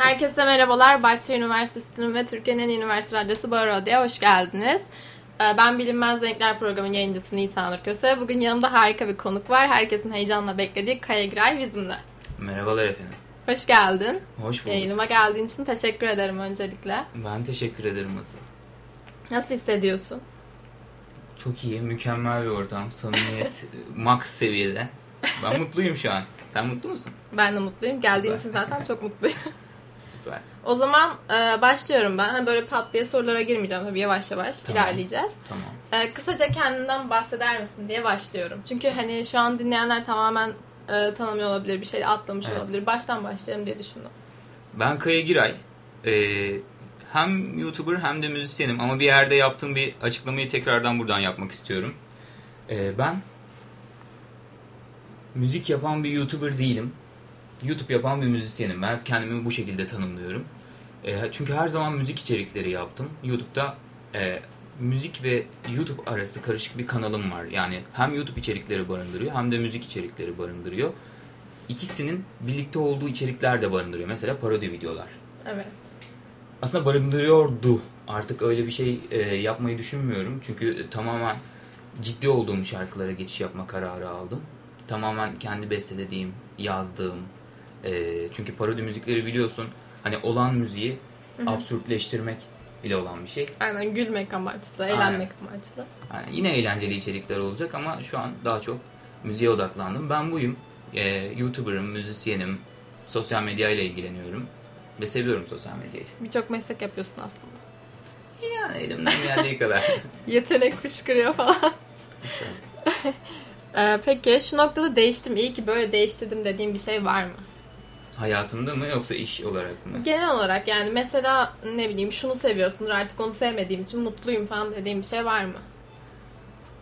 Herkese merhabalar. Bahçeşehir Üniversitesi'nin ve Türkiye'nin en iyi üniversite radyosu Bağır hoş geldiniz. Ee, Ben Bilinmez Renkler programının yayıncısı Nisan Köse. Bugün yanımda harika bir konuk var. Herkesin heyecanla beklediği Kaya Giray bizimle. Merhabalar efendim. Hoş geldin. Hoş bulduk. Yayınıma geldiğin için teşekkür ederim öncelikle. Ben teşekkür ederim asıl. Nasıl hissediyorsun? Çok iyi, mükemmel bir ortam. Samimiyet max seviyede. Ben mutluyum şu an. Sen mutlu musun? Ben de mutluyum. Geldiğim için zaten çok mutluyum. Süper. o zaman e, başlıyorum ben. Hani böyle pat diye sorulara girmeyeceğim tabii yavaş yavaş Tamam. ilerleyeceğiz. Tamam. Ee, kısaca kendinden bahseder misin diye başlıyorum. Çünkü hani şu an dinleyenler tamamen e, tanımıyor olabilir, bir şey atlamış Evet. olabilir. Baştan başlayalım diye düşündüm. Ben Kaya Giray. Ee, hem YouTuber hem de müzisyenim ama bir yerde yaptığım bir açıklamayı tekrardan buradan yapmak istiyorum. Ee, ben müzik yapan bir YouTuber değilim. YouTube yapan bir müzisyenim. Ben kendimi bu şekilde tanımlıyorum. Ee, çünkü her zaman müzik içerikleri yaptım. YouTube'da e, müzik ve YouTube arası karışık bir kanalım var. Yani hem YouTube içerikleri barındırıyor hem de müzik içerikleri barındırıyor. İkisinin birlikte olduğu içerikler de barındırıyor. Mesela parodi videolar. Evet. Aslında barındırıyordu. Artık öyle bir şey e, yapmayı düşünmüyorum. Çünkü tamamen ciddi olduğum şarkılara geçiş yapma kararı aldım. Tamamen kendi bestelediğim, yazdığım. E, çünkü parodi müzikleri biliyorsun. Hani olan müziği absürtleştirmek ile olan bir şey. Aynen gülmek amaçlı, eğlenmek amaçlı. Yani yine eğlenceli içerikler olacak ama şu an daha çok müziğe odaklandım. Ben buyum. E, YouTuber'ım, müzisyenim. Sosyal medya ile ilgileniyorum. Ve seviyorum sosyal medyayı. Birçok meslek yapıyorsun aslında. Yani elimden geldiği kadar. Yetenek fışkırıyor falan. Ee, peki şu noktada değiştim. İyi ki böyle değiştirdim dediğim bir şey var mı? Hayatımda mı yoksa iş olarak mı? Genel olarak yani mesela ne bileyim şunu seviyorsundur artık onu sevmediğim için mutluyum falan dediğim bir şey var mı?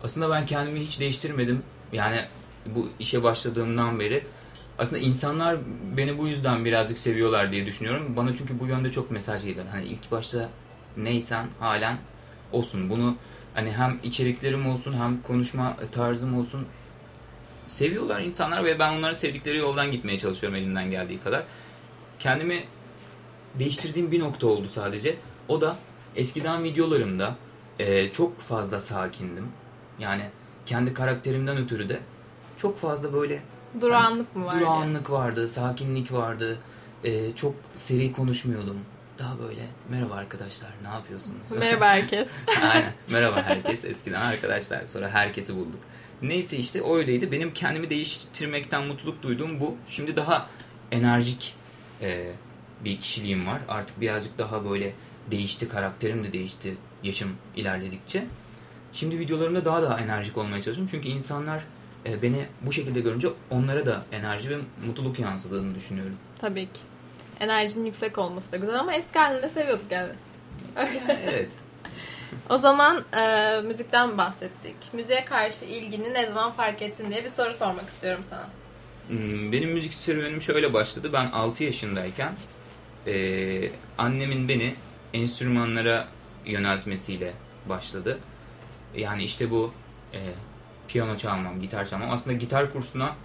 Aslında ben kendimi hiç değiştirmedim. Yani bu işe başladığımdan beri aslında insanlar beni bu yüzden birazcık seviyorlar diye düşünüyorum. Bana çünkü bu yönde çok mesaj geliyor. Hani ilk başta neysen halen olsun. Bunu hani hem içeriklerim olsun hem konuşma tarzım olsun seviyorlar insanlar ve ben onların sevdikleri yoldan gitmeye çalışıyorum elimden geldiği kadar. Kendimi değiştirdiğim bir nokta oldu sadece. O da eskiden videolarımda e, çok fazla sakindim. Yani kendi karakterimden ötürü de çok fazla böyle Durağanlık mı var? durağanlık vardı, sakinlik vardı. E, çok seri konuşmuyordum. Daha böyle merhaba arkadaşlar ne yapıyorsunuz? Merhaba herkes. Aynen. Merhaba herkes. Eskiden arkadaşlar. Sonra herkesi bulduk. Neyse işte öyleydi. Benim kendimi değiştirmekten mutluluk duyduğum bu. Şimdi daha enerjik e, bir kişiliğim var. Artık birazcık daha böyle değişti. Karakterim de değişti. Yaşım ilerledikçe. Şimdi videolarımda daha da enerjik olmaya çalışıyorum. Çünkü insanlar e, beni bu şekilde görünce onlara da enerji ve mutluluk yansıdığını düşünüyorum. Tabii ki. Enerjinin yüksek olması da güzel ama eski halini de seviyorduk yani. Evet. O zaman e, müzikten bahsettik. Müziğe karşı ilgini ne zaman fark ettin diye bir soru sormak istiyorum sana. Hmm, Benim müzik serüvenim şöyle başladı. Ben 6 yaşındayken eee, annemin beni enstrümanlara yöneltmesiyle başladı. Yani işte bu eee, piyano çalmam, gitar çalmam. Aslında gitar kursuna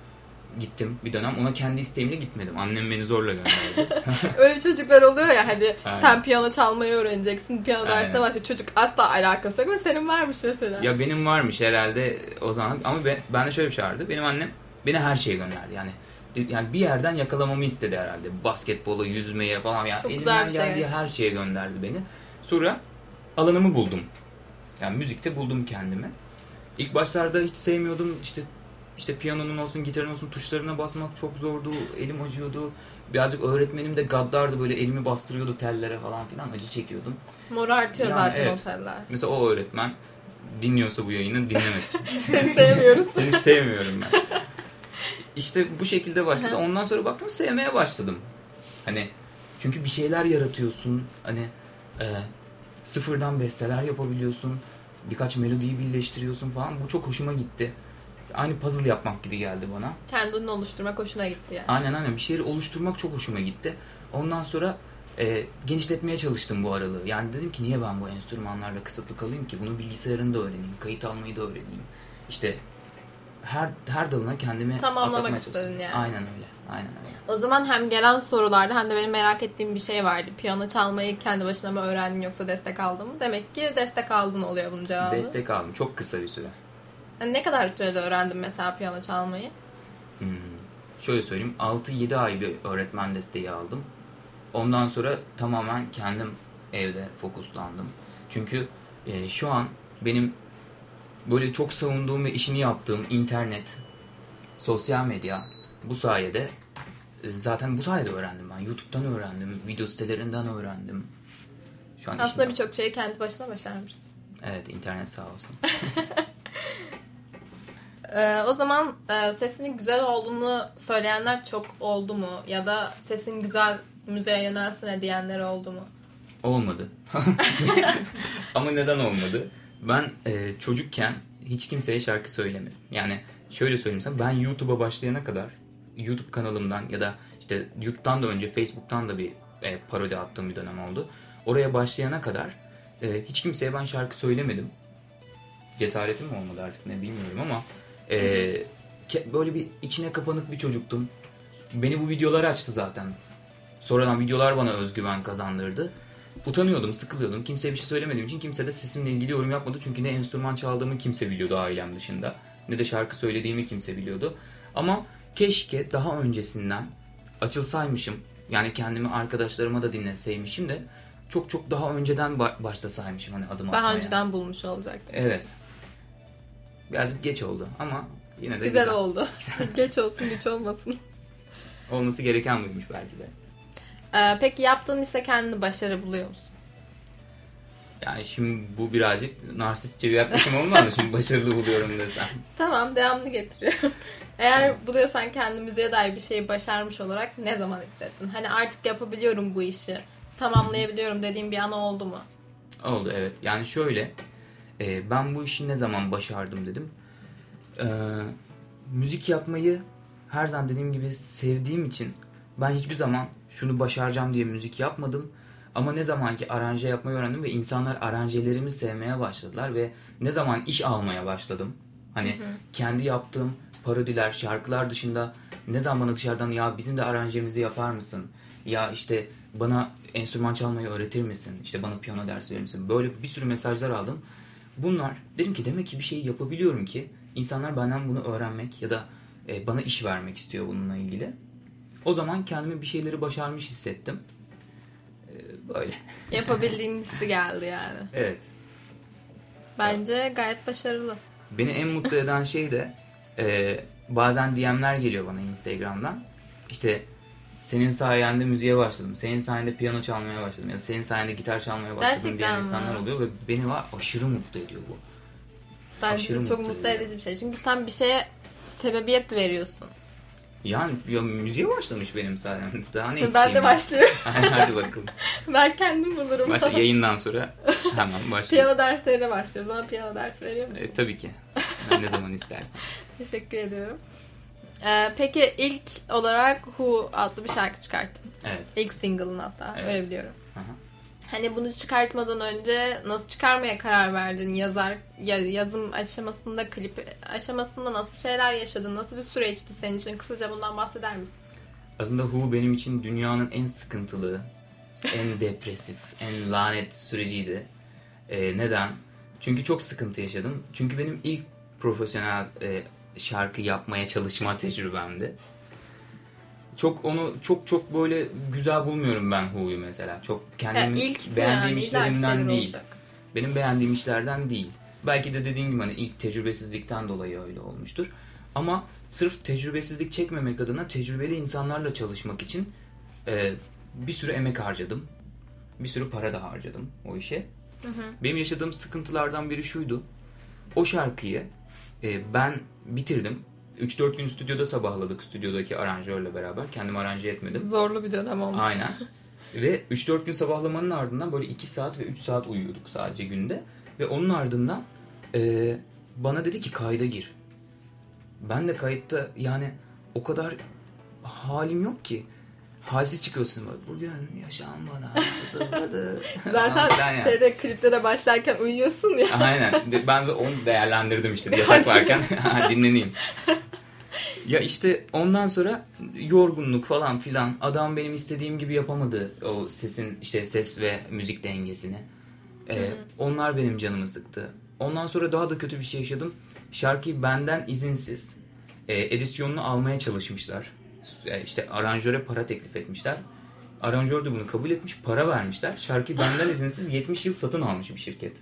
gittim bir dönem. Ona kendi isteğimle gitmedim. Annem beni zorla gönderdi. Öyle çocuklar oluyor ya hadi Aynen. sen piyano çalmayı öğreneceksin. Piyano dersine başlıyor. Çocuk asla alakası yok ve senin varmış mesela. ya benim varmış herhalde o zaman. Ama ben, bende şöyle bir şey vardı. Benim annem beni her şeye gönderdi. Yani yani bir yerden yakalamamı istedi herhalde. Basketbola, yüzmeye falan. Yani Çok elimden şey geldiği her şeye gönderdi beni. Sonra alanımı buldum. Yani müzikte buldum kendimi. İlk başlarda hiç sevmiyordum. İşte işte piyanonun olsun, gitarın olsun tuşlarına basmak çok zordu. Elim acıyordu. Birazcık öğretmenim de gaddardı böyle elimi bastırıyordu tellere falan filan acı çekiyordum. Mor artıyor Yani zaten evet. oteller. Mesela o öğretmen dinliyorsa bu yayını dinlemesin. Seni sevmiyoruz. Seni sevmiyorum ben. İşte bu şekilde başladı. Ondan sonra baktım sevmeye başladım. Hani çünkü bir şeyler yaratıyorsun. Hani e, sıfırdan besteler yapabiliyorsun. Birkaç melodiyi birleştiriyorsun falan. Bu çok hoşuma gitti. Aynı puzzle yapmak gibi geldi bana. Kendini oluşturmak hoşuna gitti yani. Aynen aynen bir şeyleri oluşturmak çok hoşuma gitti. Ondan sonra e, genişletmeye çalıştım bu aralığı. Yani dedim ki niye ben bu enstrümanlarla kısıtlı kalayım ki? Bunu bilgisayarında öğreneyim, kayıt almayı da öğreneyim. İşte her her dalına kendimi Tamamlamak istedin yani. Aynen öyle. Aynen öyle. O zaman hem gelen sorularda hem de benim merak ettiğim bir şey vardı. Piyano çalmayı kendi başına mı öğrendin yoksa destek aldın mı? Demek ki destek aldın oluyor bunun cevabı. Destek aldım. Çok kısa bir süre. Yani ne kadar sürede öğrendin mesela piyano çalmayı? Hmm. Şöyle söyleyeyim. 6-7 ay bir öğretmen desteği aldım. Ondan sonra tamamen kendim evde fokuslandım. Çünkü e, şu an benim böyle çok savunduğum ve işini yaptığım internet, sosyal medya bu sayede e, zaten bu sayede öğrendim ben. YouTube'dan öğrendim, video sitelerinden öğrendim. Şu an Aslında birçok şeyi kendi başına başarmışsın. Evet internet sağ olsun. Ee, o zaman e, sesinin güzel olduğunu söyleyenler çok oldu mu? Ya da sesin güzel müziğe yönelsene diyenler oldu mu? Olmadı. Ama neden olmadı? Ben e, çocukken hiç kimseye şarkı söylemedim. Yani şöyle söyleyeyim sana ben YouTube'a başlayana kadar YouTube kanalımdan ya da işte YouTube'dan da önce Facebook'tan da bir e, parodi attığım bir dönem oldu. Oraya başlayana kadar e, hiç kimseye ben şarkı söylemedim. Cesaretim mi olmadı artık ne bilmiyorum ama e, ke- böyle bir içine kapanık bir çocuktum. Beni bu videolar açtı zaten. Sonradan videolar bana özgüven kazandırdı. Utanıyordum, sıkılıyordum. Kimseye bir şey söylemediğim için kimse de sesimle ilgili yorum yapmadı. Çünkü ne enstrüman çaldığımı kimse biliyordu ailem dışında. Ne de şarkı söylediğimi kimse biliyordu. Ama keşke daha öncesinden açılsaymışım. Yani kendimi arkadaşlarıma da dinletseymişim de çok çok daha önceden ba- başlasaymışım hani adım atmaya. Daha önceden bulmuş olacaktı. Evet. Birazcık geç oldu ama yine de Güzel oldu. Geç olsun güç olmasın. Olması gereken buymuş belki de. Ee, peki yaptığın işte kendini başarı buluyor musun? Yani şimdi bu birazcık narsistçe bir yaklaşım olmaz mı? Şimdi başarılı buluyorum desem. Tamam devamlı getiriyorum. Eğer buluyorsan kendi müziğe dair bir şeyi başarmış olarak ne zaman hissettin? Hani artık yapabiliyorum bu işi, tamamlayabiliyorum dediğin bir an oldu mu? Oldu evet. Yani şöyle, e, ben bu işi ne zaman başardım dedim. E, müzik yapmayı her zaman dediğim gibi sevdiğim için ben hiçbir zaman şunu başaracağım diye müzik yapmadım. Ama ne zaman ki aranje yapmayı öğrendim ve insanlar aranjelerimi sevmeye başladılar ve ne zaman iş almaya başladım. Hani kendi yaptığım parodiler, şarkılar dışında ne zaman bana dışarıdan ya bizim de aranjemizi yapar mısın? Ya işte bana enstrüman çalmayı öğretir misin? İşte bana piyano dersi verir misin? Böyle bir sürü mesajlar aldım. Bunlar dedim ki demek ki bir şeyi yapabiliyorum ki insanlar benden bunu öğrenmek ya da e, bana iş vermek istiyor bununla ilgili. O zaman kendimi bir şeyleri başarmış hissettim. E, böyle. Yapabildiğin hissi geldi yani. Evet. Bence gayet başarılı. Beni en mutlu eden şey de e, bazen DM'ler geliyor bana Instagram'dan. İşte senin sayende müziğe başladım. Senin sayende piyano çalmaya başladım. Ya senin sayende gitar çalmaya başladım Gerçekten diyen mi? insanlar oluyor ve beni var aşırı mutlu ediyor bu. Bence Aşırı çok mutlu mutlu edici bir şey. Çünkü sen bir şeye sebebiyet veriyorsun. Yani ya, müziğe başlamış benim sayemde. Daha ne ben isteyeyim? de başlıyorum. Hadi bakalım. ben kendim bulurum. Başla, yayından sonra hemen başlıyoruz. piyano derslerine başlıyoruz. Bana piyano dersi veriyor musun? E, tabii ki. Ben ne zaman istersen. Teşekkür ediyorum. Ee, peki ilk olarak Who adlı bir şarkı çıkarttın. Evet. İlk single'ın hatta. Evet. Öyle biliyorum. Aha. Hani bunu çıkartmadan önce nasıl çıkarmaya karar verdin? Yazar ya- yazım aşamasında, klip aşamasında nasıl şeyler yaşadın? Nasıl bir süreçti senin için? Kısaca bundan bahseder misin? Aslında Who benim için dünyanın en sıkıntılı, en depresif, en lanet süreciydi. E, neden? Çünkü çok sıkıntı yaşadım. Çünkü benim ilk profesyonel e, şarkı yapmaya çalışma tecrübemdi. Çok onu çok çok böyle güzel bulmuyorum ben Who'yu mesela. Çok kendimi Ya ilk beğendiğim işlerimden değil. olacak. Benim beğendiğim işlerden değil. Belki de dediğim gibi hani ilk tecrübesizlikten dolayı öyle olmuştur. Ama sırf tecrübesizlik çekmemek adına tecrübeli insanlarla çalışmak için e, bir sürü emek harcadım. Bir sürü para da harcadım o işe. Benim yaşadığım sıkıntılardan biri şuydu. O şarkıyı e, ben bitirdim. 3-4 gün stüdyoda sabahladık stüdyodaki aranjörle beraber. Kendim aranje etmedim. Zorlu bir dönem olmuş. Aynen. Ve 3-4 gün sabahlamanın ardından böyle 2 saat ve 3 saat uyuyorduk sadece günde. Ve onun ardından e, bana dedi ki kayda gir. Ben de kayıtta yani o kadar halim yok ki. Halsiz çıkıyorsun böyle. Bugün yaşam bana fısıldadı. Zaten yani. şeyde kliplere başlarken uyuyorsun ya. Aynen. Ben de onu değerlendirdim işte yatak varken. Dinleneyim. Ya işte ondan sonra yorgunluk falan filan. Adam benim istediğim gibi yapamadı o sesin işte ses ve müzik dengesini. Ee, onlar benim canımı sıktı. Ondan sonra daha da kötü bir şey yaşadım. Şarkıyı benden izinsiz e, edisyonunu almaya çalışmışlar. E, işte aranjöre para teklif etmişler. Aranjör de bunu kabul etmiş, para vermişler. Şarkıyı benden izinsiz 70 yıl satın almış bir şirket.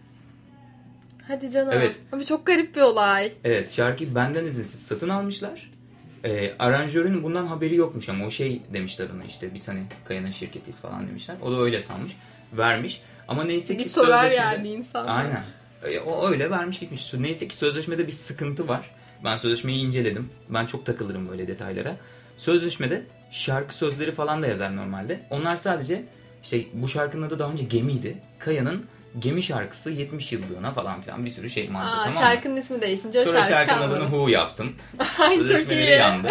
Hadi canım. Evet. Abi çok garip bir olay. Evet şarkıyı benden izinsiz satın almışlar. Ee, aranjörün bundan haberi yokmuş ama o şey demişler ona işte biz hani Kaya'nın şirketiyiz falan demişler. O da öyle sanmış. Vermiş. Ama neyse ki Bir sorar sözleşmede- yani insan. Aynen. E, O öyle vermiş gitmiş. Neyse ki sözleşmede bir sıkıntı var. Ben sözleşmeyi inceledim. Ben çok takılırım böyle detaylara. Sözleşmede şarkı sözleri falan da yazar normalde. Onlar sadece işte bu şarkının adı daha önce Gemi'ydi. Kaya'nın Gemi şarkısı 70 yıllığına falan filan bir sürü şey madde Aa, tamam mı? şarkının ismi değişince o Sonra şarkı şarkının kalmadı. adını Who yaptım. Ay Sözleşmeleri yandı.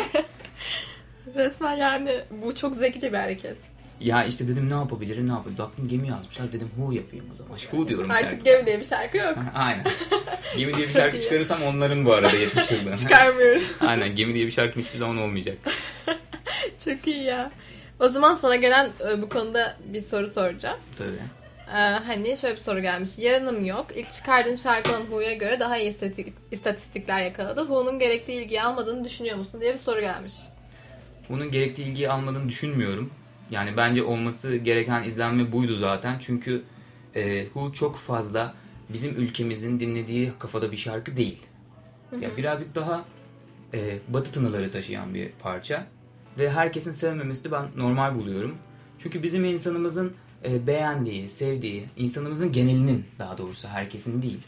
Resmen yani bu çok zekice bir hareket. Ya işte dedim ne yapabilirim ne yapabilirim. Baktım gemi yazmışlar dedim Who yapayım o zaman. Who diyorum Artık şarkı. Gemi diye bir şarkı yok. Aynen. Gemi diye bir şarkı çıkarırsam onların bu arada 70 yıllığına. Çıkarmıyorum. Aynen gemi diye bir şarkı hiçbir zaman olmayacak. çok iyi ya. O zaman sana gelen e, bu konuda bir soru soracağım. Tabii. Ee, hani şöyle bir soru gelmiş. Yarınım yok. İlk çıkardığın şarkı olan Who'ya göre daha iyi istatik- istatistikler yakaladı. Who'nun gerektiği ilgiyi almadığını düşünüyor musun diye bir soru gelmiş. Bunun gerektiği ilgiyi almadığını düşünmüyorum. Yani bence olması gereken izlenme buydu zaten. Çünkü e, Who çok fazla bizim ülkemizin dinlediği kafada bir şarkı değil. Ya birazcık daha e, batı tınıları taşıyan bir parça. Ve herkesin sevmemesini ben normal buluyorum. Çünkü bizim insanımızın e, beğendiği, sevdiği, insanımızın genelinin daha doğrusu herkesin değil.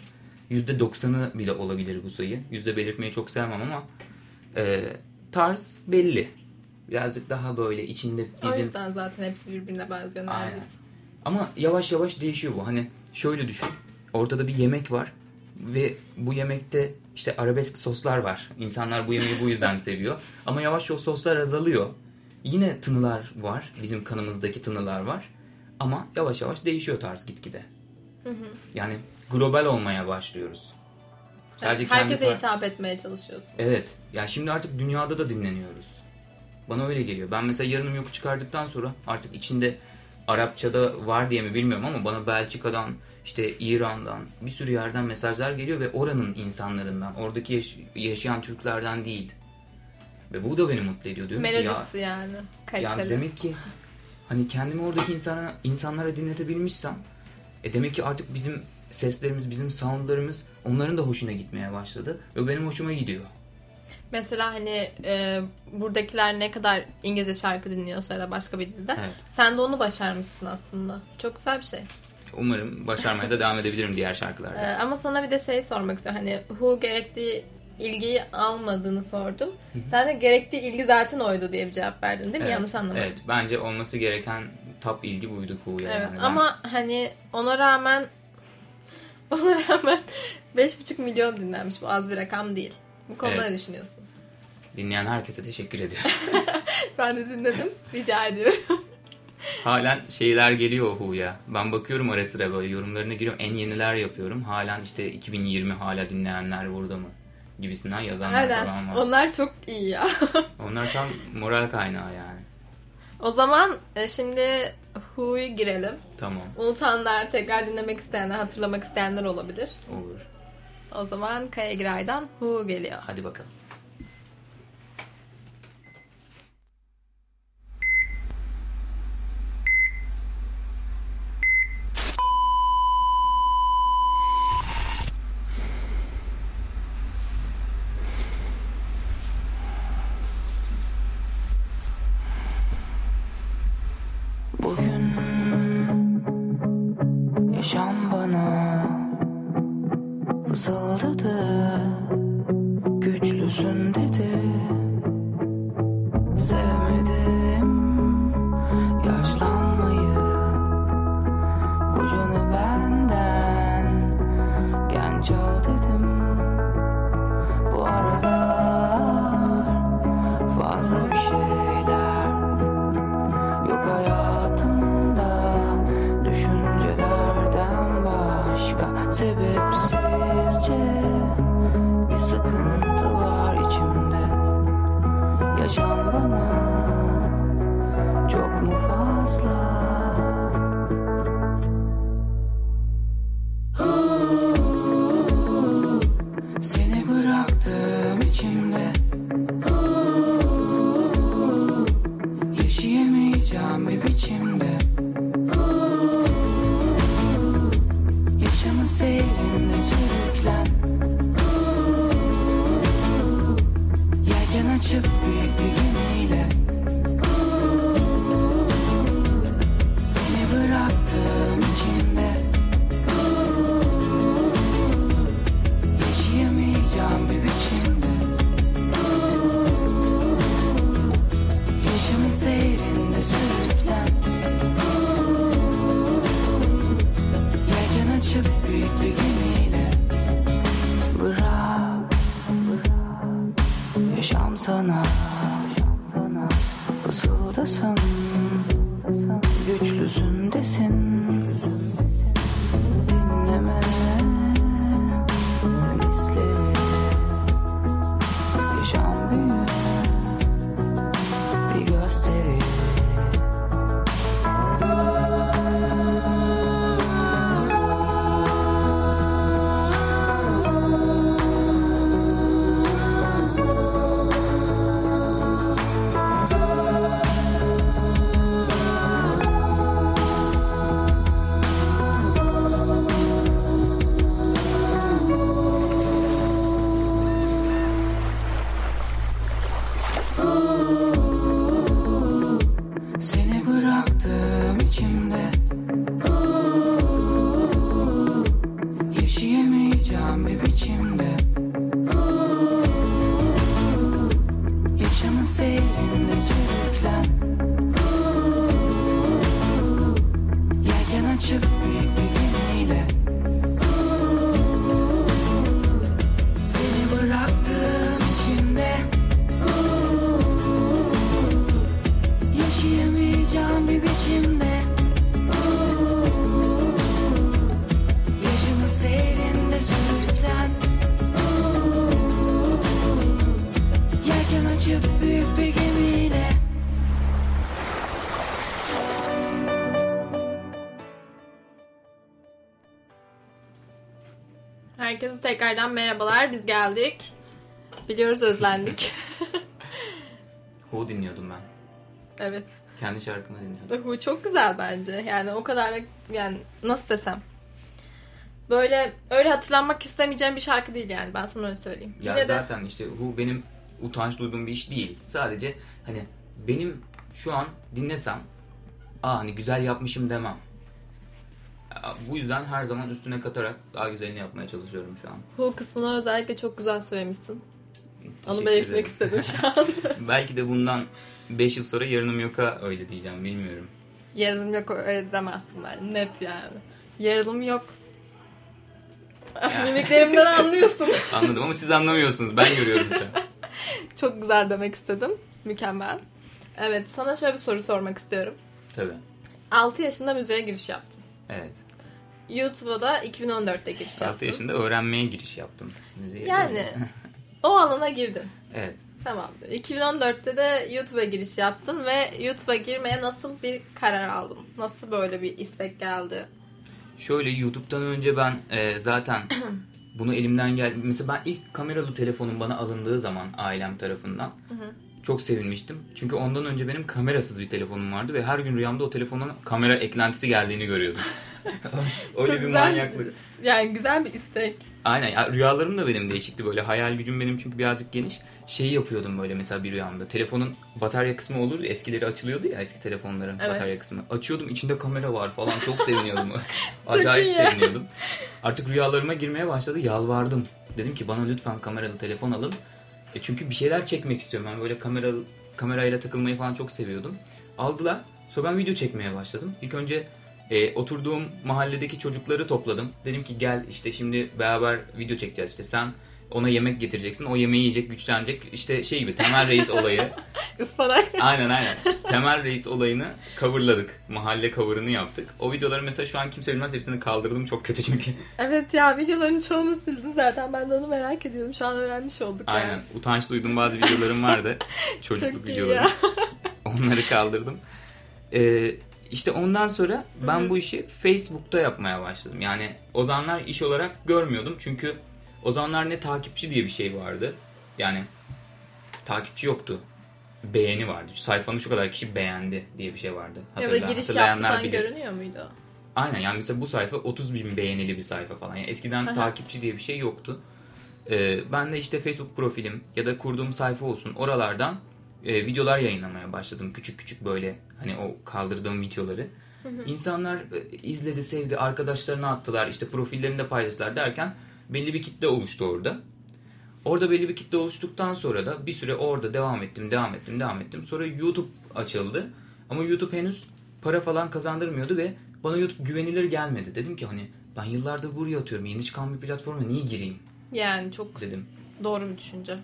%90'ı bile olabilir bu sayı. Yüzde belirtmeyi çok sevmem ama e, tarz belli. Birazcık daha böyle içinde O bizim yüzden zaten hepsi birbirine benziyor Aynen. neredeyse. ama yavaş yavaş değişiyor bu. Hani şöyle düşün. Ortada bir yemek var ve bu yemekte işte arabesk soslar var. İnsanlar bu yemeği bu yüzden seviyor. Ama yavaş o soslar azalıyor. Yine tınılar var. Bizim kanımızdaki tınılar var. Ama yavaş yavaş değişiyor tarz gitgide. Yani global olmaya başlıyoruz. Sadece kendi Herkese far- hitap etmeye çalışıyorsun. Evet. Ya şimdi artık dünyada da dinleniyoruz. Bana öyle geliyor. Ben mesela yarınım yoku çıkardıktan sonra artık içinde Arapçada var diye mi bilmiyorum ama bana Belçika'dan, işte İran'dan bir sürü yerden mesajlar geliyor ve oranın insanlarından, oradaki yaş- yaşayan Türklerden değil. Ve bu da beni mutlu ediyor. Diyorum ki ya, Melodisi yani. Kaliteli. yani demek ki hani kendimi oradaki insana, insanlara dinletebilmişsem e demek ki artık bizim seslerimiz, bizim soundlarımız onların da hoşuna gitmeye başladı ve benim hoşuma gidiyor. Mesela hani e, buradakiler ne kadar İngilizce şarkı dinliyorsa ya da başka bir dilde. Evet. Sen de onu başarmışsın aslında. Çok güzel bir şey. Umarım başarmaya da devam edebilirim diğer şarkılarda. Ee, ama sana bir de şey sormak istiyorum. Hani Who gerektiği ilgiyi almadığını sordum. Sen de gerektiği ilgi zaten oydu diye bir cevap verdin değil mi? Evet, Yanlış anlamadım. Evet, bence olması gereken top ilgi buydu Kuğu'ya. Evet, yani. Ben- ama hani ona rağmen ona rağmen 5,5 milyon dinlenmiş. Bu az bir rakam değil. Bu konuda Evet. ne düşünüyorsun? dinleyen herkese teşekkür ediyorum. Ben de dinledim. Rica ediyorum. Halen şeyler geliyor Hu'ya. Ben bakıyorum ara sıra böyle yorumlarına giriyorum. En yeniler yapıyorum. Halen işte 2020 hala dinleyenler burada mı? Gibisinden yazanlar Aynen. falan var. Onlar çok iyi ya. Onlar tam moral kaynağı yani. o zaman e, şimdi Who'yu girelim. Tamam Unutanlar, tekrar dinlemek isteyenler, hatırlamak isteyenler olabilir. olur. O zaman Kaya Giray'dan Who geliyor. Hadi bakalım. Bugün yaşam 身体贴。Tekrardan merhabalar. Biz geldik. Biliyoruz özlendik. Hu dinliyordum ben. evet. Kendi şarkımı dinliyordum. Bu çok güzel bence. Yani o kadar da yani nasıl desem. Böyle öyle hatırlanmak istemeyeceğim bir şarkı değil yani. Ben sana öyle söyleyeyim. Ya Yine de zaten işte Hu benim utanç duyduğum bir iş değil. Sadece hani benim şu an dinlesem aa hani güzel yapmışım demem. Bu yüzden her zaman üstüne katarak daha güzelini yapmaya çalışıyorum şu an. bu kısmını özellikle çok güzel söylemişsin. Onu Teşekkür belirtmek ederim. istedim şu an. Belki de bundan 5 yıl sonra yarınım yoka öyle diyeceğim bilmiyorum. Yarılım yok öyle demezsin ben. Net yani. Yarılım yok. Mimiklerimden anlıyorsun. Anladım ama siz anlamıyorsunuz. Ben görüyorum şu an. Çok güzel demek istedim. Mükemmel. Evet sana şöyle bir soru sormak istiyorum. Tabii. 6 yaşında müziğe giriş yaptın. Evet. YouTube'a da 2014'te giriş 6 yaptın. yaşında öğrenmeye giriş yaptım. Müziğe Yani o alana girdin. Evet. Tamamdır. 2014'te de YouTube'a giriş yaptın ve YouTube'a girmeye nasıl bir karar aldın? Nasıl böyle bir istek geldi? Şöyle YouTube'dan önce ben e, zaten bunu elimden geldi. Mesela ben ilk kameralı telefonum bana alındığı zaman ailem tarafından çok sevinmiştim. Çünkü ondan önce benim kamerasız bir telefonum vardı ve her gün rüyamda o telefonun kamera eklentisi geldiğini görüyordum. Öyle Çok bir güzel, manyaklık. Yani güzel bir istek. Aynen ya rüyalarım da benim değişikti böyle. Hayal gücüm benim çünkü birazcık geniş. Şeyi yapıyordum böyle mesela bir rüyamda. Telefonun batarya kısmı olurdu. Eskileri açılıyordu ya eski telefonların Evet. batarya kısmı. Açıyordum içinde kamera var falan. Çok seviniyordum. Acayip iyi seviniyordum. Artık rüyalarıma girmeye başladı. Yalvardım. Dedim ki bana lütfen kameralı telefon alın. E çünkü bir şeyler çekmek istiyorum. Ben böyle kameralı kamerayla takılmayı falan çok seviyordum. Aldılar. Sonra ben video çekmeye başladım. İlk önce e, oturduğum mahalledeki çocukları topladım. Dedim ki gel işte şimdi beraber video çekeceğiz. İşte sen ona yemek getireceksin. O yemeği yiyecek, güçlenecek. İşte şey gibi Temel Reis olayı. Ispanak. aynen aynen. Temel Reis olayını coverladık. Mahalle cover'ını yaptık. O videoları mesela şu an kimse bilmez. Hepsini kaldırdım. Çok kötü çünkü. Evet ya videoların çoğunu sildin zaten. Ben de onu merak ediyorum. Şu an öğrenmiş olduk. yani. Aynen. Utanç duyduğum bazı videolarım vardı. Çocukluk Çok videoları. Onları kaldırdım. Ee, işte ondan sonra ben bu işi Facebook'ta yapmaya başladım. Yani o zamanlar iş olarak görmüyordum. Çünkü o zamanlar ne takipçi diye bir şey vardı. Yani takipçi yoktu. Beğeni vardı. Sayfanı şu kadar kişi beğendi diye bir şey vardı. Ya da Hatırlayan- giriş yaptı hatırlayanlar falan bilir. görünüyor muydu? Aynen yani mesela bu sayfa 30 bin beğenili bir sayfa falan. Yani eskiden Aha. takipçi diye bir şey yoktu. Ee, ben de işte Facebook profilim ya da kurduğum sayfa olsun oralardan e, videolar yayınlamaya başladım. Küçük küçük böyle hani o kaldırdığım videoları. İnsanlar e, izledi, sevdi, arkadaşlarına attılar, işte profillerinde paylaştılar derken belli bir kitle oluştu orada. Orada belli bir kitle oluştuktan sonra da bir süre orada devam ettim, devam ettim, devam ettim. Sonra YouTube açıldı. Ama YouTube henüz para falan kazandırmıyordu ve bana YouTube güvenilir gelmedi. Dedim ki hani ben yıllardır buraya atıyorum. Yeni çıkan bir platforma niye gireyim Yani çok dedim. doğru bir düşünce.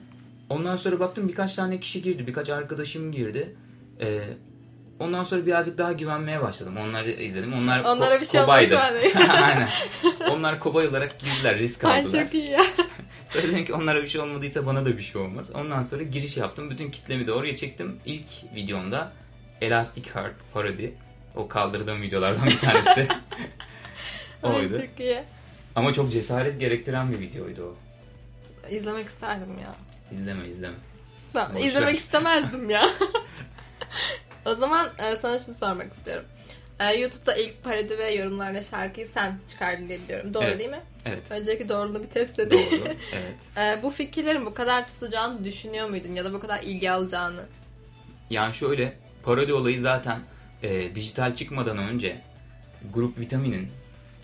Ondan sonra baktım birkaç tane kişi girdi. Birkaç arkadaşım girdi. Ee, ondan sonra birazcık daha güvenmeye başladım. Onları izledim. Onlar Onlara ko- bir şey kobaydı. Aynen. Onlar kobay olarak girdiler. Risk Ay aldılar. çok iyi ya. Sonra dedim ki onlara bir şey olmadıysa bana da bir şey olmaz. Ondan sonra giriş yaptım. Bütün kitlemi de oraya çektim. İlk videomda Elastic Heart parodi. O kaldırdığım videolardan bir tanesi. Ay Oydu. çok iyi. Ama çok cesaret gerektiren bir videoydu o. İzlemek isterdim ya. İzleme izleme. Ben Boş izlemek istemezdim ya. o zaman e, sana şunu sormak istiyorum. E, YouTube'da ilk parodi ve yorumlarda şarkıyı sen çıkardın diye biliyorum. Doğru Evet. değil mi? Evet. Önceki doğruluğunu bir test edeyim. Doğru. Evet. E, bu fikirlerin bu kadar tutacağını düşünüyor muydun? Ya da bu kadar ilgi alacağını? Yani şöyle parodi olayı zaten e, dijital çıkmadan önce Grup Vitamin'in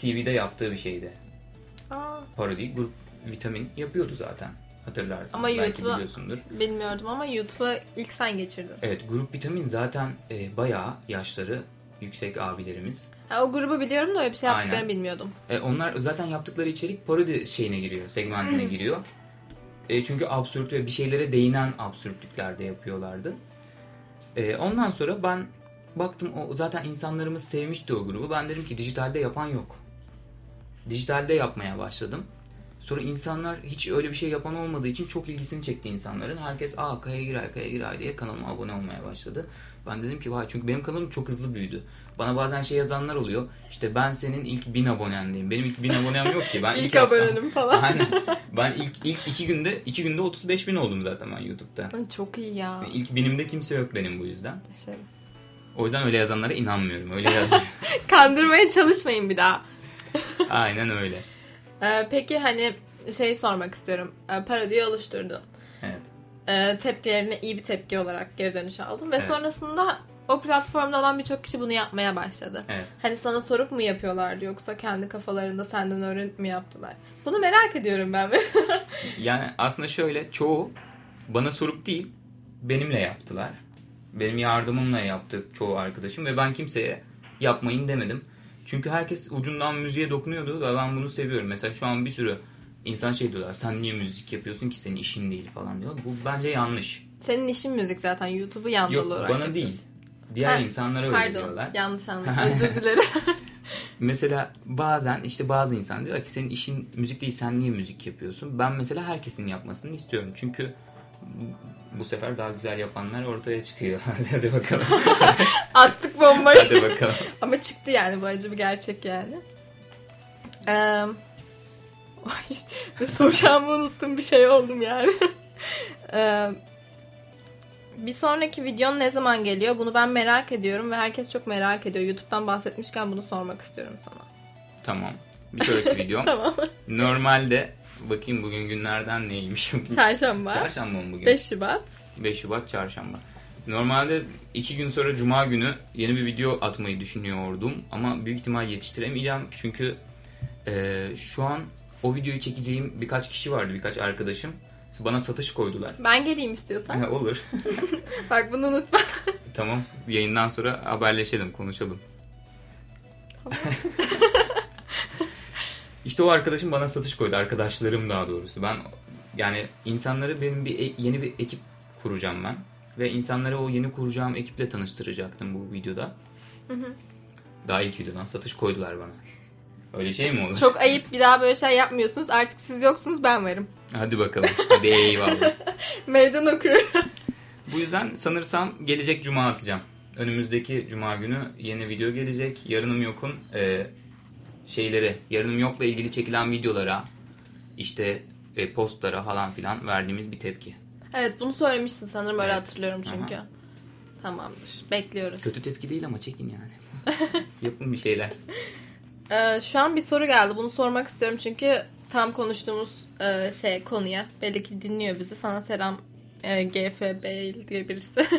TV'de yaptığı bir şeydi. Aa, Parodi Grup Vitamin yapıyordu zaten. Hatırlarsın. Ama Belki YouTube'a- biliyorsundur. bilmiyordum ama YouTube'a ilk sen geçirdin. Evet Grup Vitamin zaten e, bayağı yaşları yüksek abilerimiz. Ha, o grubu biliyorum da öyle bir şey yaptıklarını Aynen. bilmiyordum. E, onlar zaten yaptıkları içerik parodi şeyine giriyor, segmentine giriyor. E, çünkü absürt ve bir şeylere değinen absürtlükler de yapıyorlardı. E, ondan sonra ben baktım o zaten insanlarımız sevmişti o grubu. Ben dedim ki dijitalde yapan yok. Dijitalde yapmaya başladım. Sonra insanlar hiç öyle bir şey yapan olmadığı için çok ilgisini çekti insanların. Herkes aa Kaya Giray, Kaya Giray diye kanalıma abone olmaya başladı. Ben dedim ki vay çünkü benim kanalım çok hızlı büyüdü. Bana bazen şey yazanlar oluyor. İşte ben senin ilk bin abonendeyim. Benim ilk bin abonem yok ki. Ben ilk, İlk abonenim falan. Aynen. Ben ilk ilk iki günde iki günde 35 bin oldum zaten ben YouTube'da. Çok iyi ya. İlk binimde kimse yok benim bu yüzden. Şey. O yüzden öyle yazanlara inanmıyorum. Öyle yazmıyor. Kandırmaya çalışmayın bir daha. Aynen öyle. Ee, peki hani şey sormak istiyorum. Ee, parodiyi oluşturdun. Ee, tepkilerine iyi bir tepki olarak geri dönüş aldın. Ve Evet. sonrasında o platformda olan birçok kişi bunu yapmaya başladı. Evet. Hani sana sorup mu yapıyorlardı yoksa kendi kafalarında senden öğrenip mi yaptılar? Bunu merak ediyorum ben. Yani aslında şöyle çoğu bana sorup değil benimle yaptılar. Benim yardımımla yaptı çoğu arkadaşım ve ben kimseye yapmayın demedim. Çünkü herkes ucundan müziğe dokunuyordu ve ben bunu seviyorum. Mesela şu an bir sürü insan şey diyorlar sen niye müzik yapıyorsun ki senin işin değil falan diyorlar. Bu bence yanlış. Senin işin müzik zaten. YouTube'u yan Yok olarak bana yapıyorsun. değil. Diğer Ha, insanlara öyle Pardon. diyorlar. Yanlış anladım. Özür dilerim. Mesela bazen işte bazı insan diyor ki senin işin müzik değil sen niye müzik yapıyorsun? Ben mesela herkesin yapmasını istiyorum. Çünkü bu sefer daha güzel yapanlar ortaya çıkıyor. Hadi bakalım. Attık bombayı. Hadi bakalım. Ama çıktı yani bu acı bir gerçek yani. Ee, ay, ne soracağımı unuttum bir şey oldum yani. Ee, bir sonraki videon ne zaman geliyor? Bunu ben merak ediyorum ve herkes çok merak ediyor. YouTube'dan bahsetmişken bunu sormak istiyorum sana. Tamam. Bir sonraki videom. Tamam. Normalde bakayım bugün günlerden neymiş. Çarşamba. Çarşamba mı bugün? 5 Şubat. 5 Şubat çarşamba. Normalde iki gün sonra cuma günü yeni bir video atmayı düşünüyordum ama büyük ihtimal yetiştiremeyeceğim çünkü e, şu an o videoyu çekeceğim birkaç kişi vardı birkaç arkadaşım bana satış koydular. Ben geleyim istiyorsan. Olur. Bak bunu unutma. tamam yayından sonra haberleşelim konuşalım. işte o arkadaşım bana satış koydu arkadaşlarım daha doğrusu. Ben yani insanları benim bir e- yeni bir ekip kuracağım ben ve insanları o yeni kuracağım ekiple tanıştıracaktım bu videoda. Daha ilk videodan satış koydular bana. Öyle şey mi olur? Çok ayıp bir daha böyle şey yapmıyorsunuz. Artık siz yoksunuz ben varım. Hadi bakalım. Hadi eyvallah. Meydan okuyorum. Bu yüzden sanırsam gelecek cuma atacağım. Önümüzdeki cuma günü yeni video gelecek. Yarınım yokun e, şeyleri, yarınım yokla ilgili çekilen videolara, işte e, postlara falan filan verdiğimiz bir tepki. Evet bunu söylemiştin sanırım öyle Evet. hatırlıyorum çünkü. Aha. Tamamdır. Bekliyoruz. Kötü tepki değil ama çekin yani. Yapın bir şeyler. Ee, şu an bir soru geldi. Bunu sormak istiyorum çünkü tam konuştuğumuz e, şey konuya. Belli ki dinliyor bizi. Sana selam e, GFB diye birisi.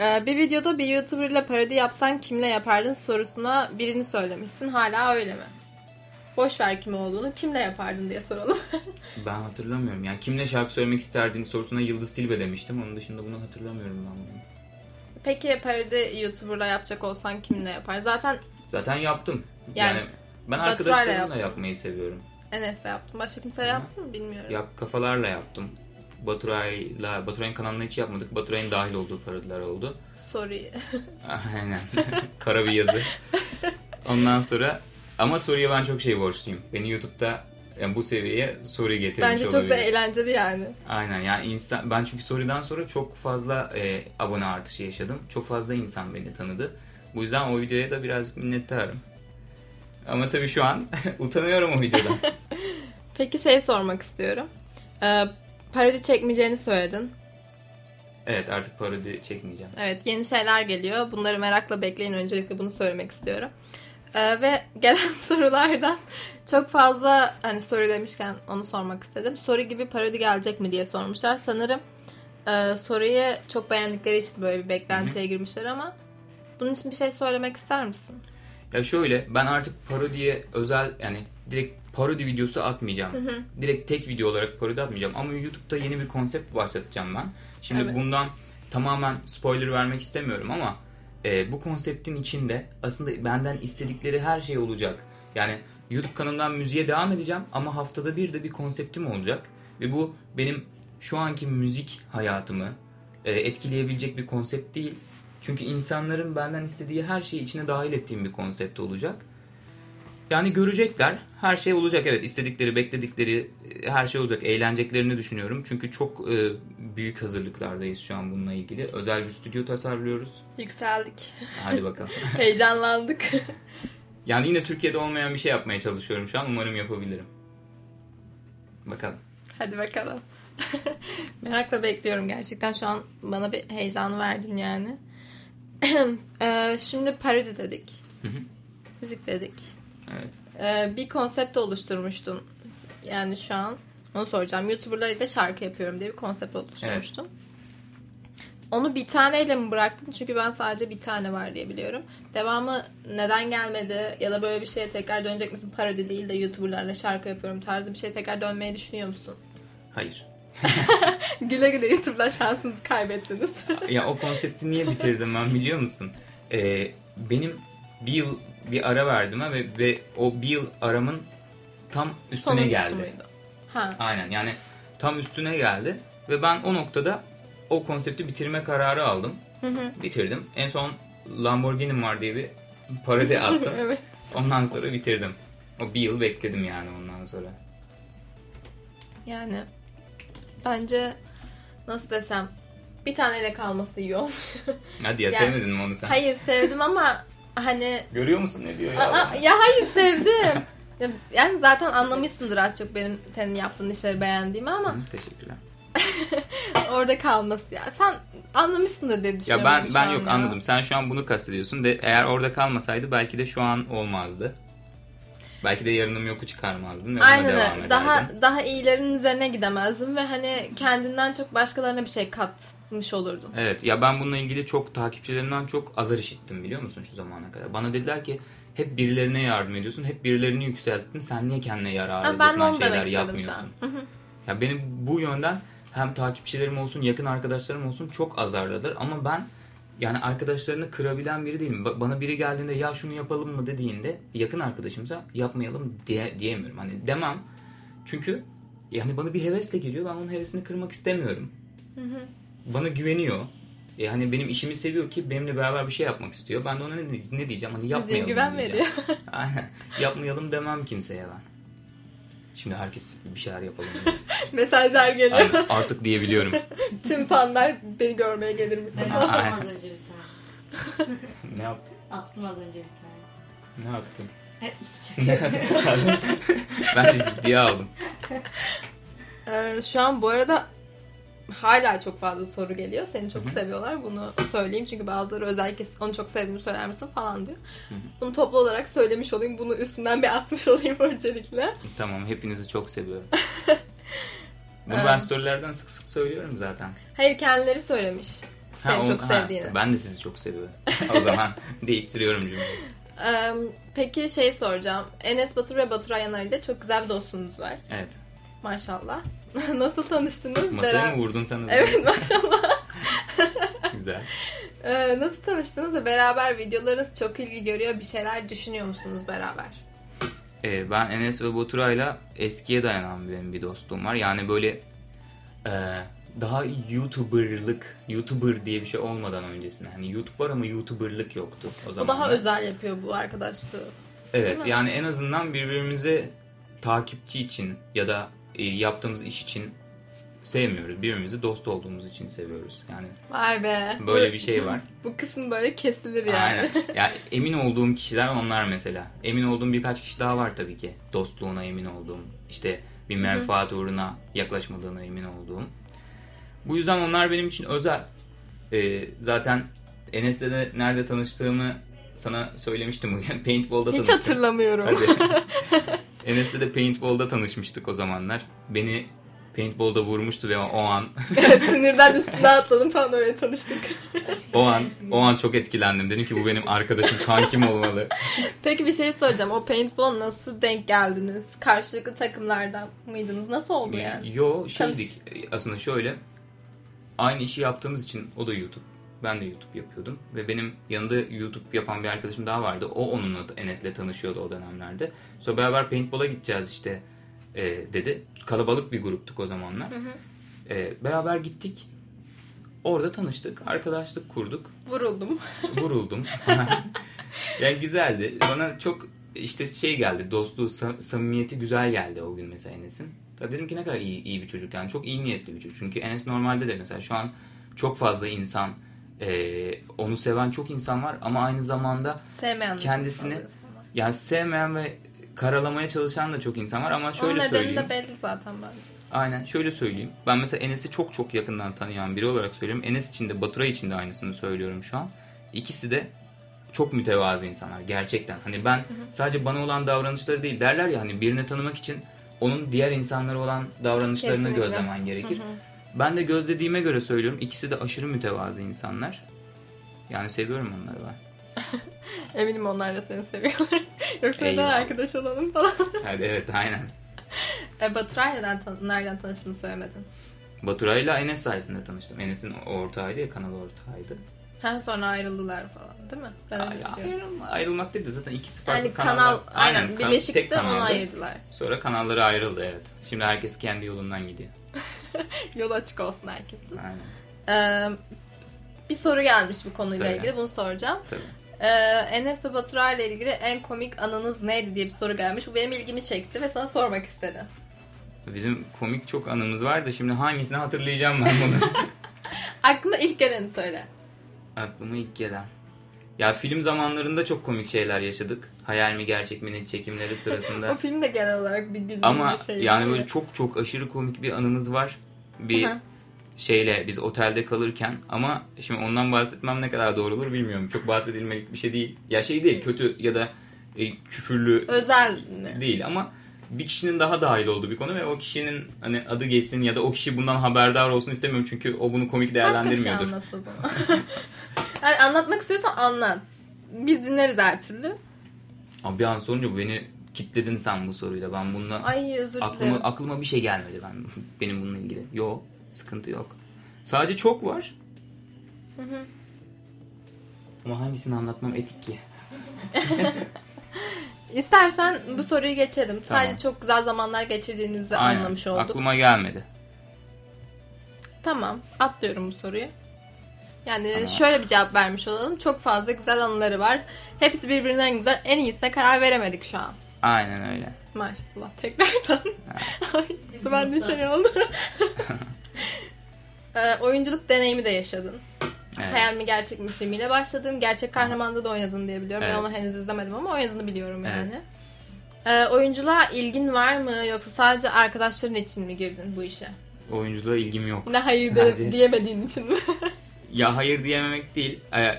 Ee, bir videoda bir YouTuber ile parodi yapsan kimle yapardın sorusuna birini söylemişsin. Hala öyle mi? Boş ver kim olduğunu. Kimle yapardın diye soralım. Ben hatırlamıyorum. Yani kimle şarkı söylemek isterdiğini sorusuna Yıldız Tilbe demiştim. Onun dışında bunu hatırlamıyorum ben bunu. Peki parodi YouTuber'la yapacak olsan kimle yapar? Zaten Zaten yaptım. Yani Yani, ben arkadaşlarımla yapmayı seviyorum. Enes'le yaptım. Başka kimse yaptı mı bilmiyorum. Yap kafalarla yaptım. Baturay'la, Baturay'ın kanalına hiç yapmadık. Baturay'ın dahil olduğu parodiler oldu. Sorry. Aynen. Kara bir yazı. Ondan sonra ama soruya ben çok şey borçluyum. Beni YouTube'da yani bu seviyeye soru getirmiş Bence çok da olabilir. eğlenceli yani. Aynen yani insan ben çünkü sorudan sonra çok fazla e, abone artışı yaşadım. Çok fazla insan beni tanıdı. Bu yüzden o videoya da birazcık minnettarım. Ama tabii şu an utanıyorum o videodan. Peki şey sormak istiyorum. Ee, parodi çekmeyeceğini söyledin. evet artık parodi çekmeyeceğim. Evet yeni şeyler geliyor. Bunları merakla bekleyin. Öncelikle bunu söylemek istiyorum. Ee, ve gelen sorulardan çok fazla hani soru demişken onu sormak istedim. Soru gibi parodi gelecek mi diye sormuşlar. Sanırım e, soruyu çok beğendikleri için böyle bir beklentiye girmişler ama bunun için bir şey söylemek ister misin? Ya şöyle ben artık parodiye özel yani direkt parodi videosu atmayacağım. Direkt tek video olarak parodi atmayacağım. Ama YouTube'da yeni bir konsept başlatacağım ben. Şimdi Evet. bundan tamamen spoiler vermek istemiyorum ama e, bu konseptin içinde aslında benden istedikleri her şey olacak. Yani YouTube kanalımdan müziğe devam edeceğim ama haftada bir de bir konseptim olacak. Ve bu benim şu anki müzik hayatımı e, etkileyebilecek bir konsept değil. Çünkü insanların benden istediği her şeyi içine dahil ettiğim bir konsept olacak. Yani görecekler. Her şey olacak. Evet istedikleri, bekledikleri e, her şey olacak. Eğleneceklerini düşünüyorum. Çünkü çok e, büyük hazırlıklardayız şu an bununla ilgili. Özel bir stüdyo tasarlıyoruz. Yükseldik. Hadi bakalım. Heyecanlandık. yani yine Türkiye'de olmayan bir şey yapmaya çalışıyorum şu an. Umarım yapabilirim. Bakalım. Hadi bakalım. Merakla bekliyorum gerçekten. Şu an bana bir heyecan verdin yani. Ee, şimdi parodi dedik. Hı hı. Müzik dedik. Evet. Ee, bir konsept oluşturmuştun. Yani şu an onu soracağım. YouTuber'lar ile şarkı yapıyorum diye bir konsept oluşturmuştun. Onu bir taneyle mi bıraktın? Çünkü ben sadece bir tane var diye biliyorum. Devamı neden gelmedi? Ya da böyle bir şeye tekrar dönecek misin? Parodi değil de YouTuber'larla şarkı yapıyorum tarzı bir şeye tekrar dönmeyi düşünüyor musun? Hayır. güle güle YouTube'da şansınızı kaybettiniz. ya o konsepti niye bitirdim ben biliyor musun? Ee, benim bir yıl bir ara verdim ha ve, ve o bir yıl aramın tam üstüne Sonuncusu geldi. muydu? Ha. Aynen yani tam üstüne geldi ve ben o noktada o konsepti bitirme kararı aldım. Hı hı. Bitirdim. En son Lamborghini'm var diye bir parodi attım. evet. Ondan sonra bitirdim. O bir yıl bekledim yani ondan sonra. Yani bence nasıl desem bir taneyle kalması iyi olmuş. Hadi ya Yani- sevmedin mi onu sen? hayır sevdim ama hani Görüyor musun ne diyor ya? Aa, ya hayır sevdim. Ya- Yani zaten anlamışsındır az çok benim senin yaptığın işleri beğendiğimi ama Hı, Teşekkürler. orada kalması ya. Sen anlamışsındır diye Ya düşünüyorum. ben şu ben an yok ya. anladım. Sen şu an bunu kastediyorsun. De eğer orada kalmasaydı belki de şu an olmazdı. Belki de yarınım yoku çıkarmazdın ve Aynen devam ederdin. Daha daha iyilerin üzerine gidemezdim ve hani kendinden çok başkalarına bir şey katmış olurdun. Evet ya ben bununla ilgili çok takipçilerimden çok azar işittim biliyor musun şu zamana kadar. Bana dediler ki hep birilerine yardım ediyorsun, hep birilerini yükselttin. Sen niye kendine yarar Ha, ben de dokunan şeyler yapmıyorsun? Ya benim bu yönden hem takipçilerim olsun, yakın arkadaşlarım olsun çok azarladır ama ben yani arkadaşlarını kırabilen biri değilim. Ba- Bana biri geldiğinde ya şunu yapalım mı dediğinde yakın arkadaşımsa yapmayalım diye, diyemiyorum. Hani demem. Çünkü yani bana bir hevesle geliyor. Ben onun hevesini kırmak istemiyorum. Bana güveniyor. E hani benim işimi seviyor ki benimle beraber bir şey yapmak istiyor. Ben de ona ne, ne diyeceğim? Hani yapmayalım Müziğin güven diyeceğim. veriyor. Aynen. Yapmayalım demem kimseye ben. Şimdi herkes bir şeyler yapalım. Mesajlar geliyor. Aynen, artık diyebiliyorum. Tüm fanlar beni görmeye gelir misin? Ben attım az önce bir tane. ne yaptın? Attım az önce bir tane. Ne yaptın? Hep ben de ciddiye aldım. Ee, şu an bu arada hala çok fazla soru geliyor. Seni çok seviyorlar. Bunu söyleyeyim çünkü bazıları özellikle onu çok sevdiğimi söyler misin falan diyor. Bunu toplu olarak söylemiş olayım. Bunu üstünden bir atmış olayım öncelikle. Tamam hepinizi çok seviyorum. Bunu Ee, ben storylerden sık sık söylüyorum zaten. Hayır kendileri söylemiş. Seni Ha, çok ha, sevdiğini. ben de sizi çok seviyorum. o zaman değiştiriyorum cümleyi. Ee, peki şey soracağım. Enes Batur ve Batur Ayanar ile çok güzel bir dostluğunuz var. Evet. Maşallah. Nasıl tanıştınız? Masaya Beraber- mı vurdun sen? o? Evet maşallah. Güzel. Ee, nasıl tanıştınız ve beraber videolarınız çok ilgi görüyor. Bir şeyler düşünüyor musunuz beraber? Ee, ben Enes ve Baturay'la eskiye dayanan benim bir dostluğum var. Yani böyle e, daha YouTuber'lık, YouTuber diye bir şey olmadan öncesinde. Hani YouTube var ama YouTuber'lık yoktu o O zaman. daha özel yapıyor bu arkadaşlığı. Evet yani en azından birbirimizi takipçi için ya da yaptığımız iş için sevmiyoruz. Birbirimizi dost olduğumuz için seviyoruz. Yani Vay be. böyle bir şey var. Bu kısım böyle kesilir yani. Aynen. Yani emin olduğum kişiler onlar mesela. Emin olduğum birkaç kişi daha var tabii ki. Dostluğuna emin olduğum, işte bir menfaat uğruna yaklaşmadığına emin olduğum. Bu yüzden onlar benim için özel. Ee, zaten Enes'le de nerede tanıştığımı sana söylemiştim bugün. Paintball'da Hiç tanıştık. hatırlamıyorum. Hadi. Enes'le de paintball'da tanışmıştık o zamanlar. Beni paintball'da vurmuştu ve o an Sinirden üstüne atladım falan öyle tanıştık. o an o an çok etkilendim. Dedim ki bu benim arkadaşım, kankim olmalı. Peki bir şey soracağım. O paintball'a nasıl denk geldiniz? Karşılıklı takımlardan mıydınız? Nasıl oldu yani? Yo şeydik aslında şöyle aynı işi yaptığımız için o da YouTube. Ben de YouTube yapıyordum ve benim yanında YouTube yapan bir arkadaşım daha vardı. O onunla Enes'le tanışıyordu o dönemlerde. Sonra beraber paintball'a gideceğiz işte e, dedi. Kalabalık bir gruptuk o zamanlar. E, beraber gittik. Orada tanıştık. Arkadaşlık kurduk. Vuruldum. Vuruldum. yani güzeldi. Bana çok işte şey geldi. Dostluğu, sa- samimiyeti güzel geldi o gün mesela Enes'in. Dedim ki ne kadar iyi, iyi bir çocuk yani. Çok iyi niyetli bir çocuk. Çünkü Enes normalde de mesela şu an çok fazla insan e, onu seven çok insan var ama aynı zamanda Sevmeyen de çok Kendisini- fazla insan var. yani sevmeyen ve karalamaya çalışan da çok insan var ama şöyle Onun nedeni söyleyeyim. de belli zaten bence. Aynen şöyle söyleyeyim. Ben mesela Enes'i çok çok yakından tanıyan biri olarak söylüyorum. Enes için de Baturay için de aynısını söylüyorum şu an. İkisi de çok mütevazı insanlar gerçekten. Hani ben sadece bana olan davranışları değil derler ya hani birini tanımak için onun diğer insanlara olan davranışlarını Kesinlikle. gözlemen gerekir. Ben de gözlediğime göre söylüyorum. İkisi de aşırı mütevazı insanlar. Yani seviyorum onları ben. Eminim onlar da seni seviyorlar. Yoksa neden arkadaş olalım falan. Hadi evet aynen. e, Baturay neden tan- nereden tanıştığını söylemedin. Baturay'la Enes sayesinde tanıştım. Enes'in ortağıydı ya kanal ortağıydı. Ha sonra ayrıldılar falan değil mi? Ben öyle Ay- biliyorum. ayrılma- ayrılmak değil de zaten ikisi farklı Yani kanallar. kanal aynen, kan- birleşikti tek onu ayırdılar. Sonra kanalları ayrıldı evet. Şimdi herkes kendi yolundan gidiyor. Yol açık olsun herkesin. Aynen. Ee, bir soru gelmiş bu konuyla Tabii. ilgili bunu soracağım. Tabii. Ee, Enes ve Baturay ile ilgili en komik anınız neydi diye bir soru gelmiş. Bu benim ilgimi çekti ve sana sormak istedim. Bizim komik çok anımız var da şimdi hangisini hatırlayacağım ben bunu. Aklına ilk geleni söyle. Aklıma ilk gelen. Ya film zamanlarında çok komik şeyler yaşadık. Hayal mi gerçek mi çekimleri O sırasında. film de genel olarak bir Ama bir şey. yani böyle çok çok aşırı komik bir anımız var. Bir Aha. şeyle biz otelde kalırken ama şimdi ondan bahsetmem ne kadar doğru olur bilmiyorum. Çok bahsedilmelik bir şey değil. Ya şey değil kötü ya da e, küfürlü Özel mi? değil ama bir kişinin daha dahil olduğu bir konu ve o kişinin hani adı geçsin ya da o kişi bundan haberdar olsun istemiyorum çünkü o bunu komik Başka bir şey değerlendirmiyordur. anlat o zaman. yani anlatmak istiyorsan anlat. Biz dinleriz her türlü. Ama bir an sorunca beni kitledin sen bu soruyla. Ben bununla Ay özür dilerim. aklıma aklıma bir şey gelmedi ben benim bununla ilgili. Yok, sıkıntı yok. Sadece çok var. Ama hangisini anlatmam etik ki? İstersen bu soruyu geçelim. Tamam. Sadece çok güzel zamanlar geçirdiğinizi Aynen. anlamış olduk. Aklıma gelmedi. Tamam. Atlıyorum bu soruyu. Yani Tamam. şöyle bir cevap vermiş olalım. Çok fazla güzel anıları var. Hepsi birbirinden güzel. En iyisine karar veremedik şu an. Aynen öyle. Maşallah. Tekrardan. Ay, ben de şey oldu. Ee, oyunculuk deneyimi de yaşadın. Evet. Hayal mi gerçek mi filmiyle başladın. Gerçek kahramanda da oynadın diye biliyorum. Ben Evet. onu henüz izlemedim ama oynadığını biliyorum yani. Evet. Ee, oyunculuğa ilgin var mı yoksa sadece arkadaşların için mi girdin bu işe? Oyunculuğa ilgim yok. Ne hayır Sadece- de diyemediğin için mi? Ya hayır diyememek değil. Ee,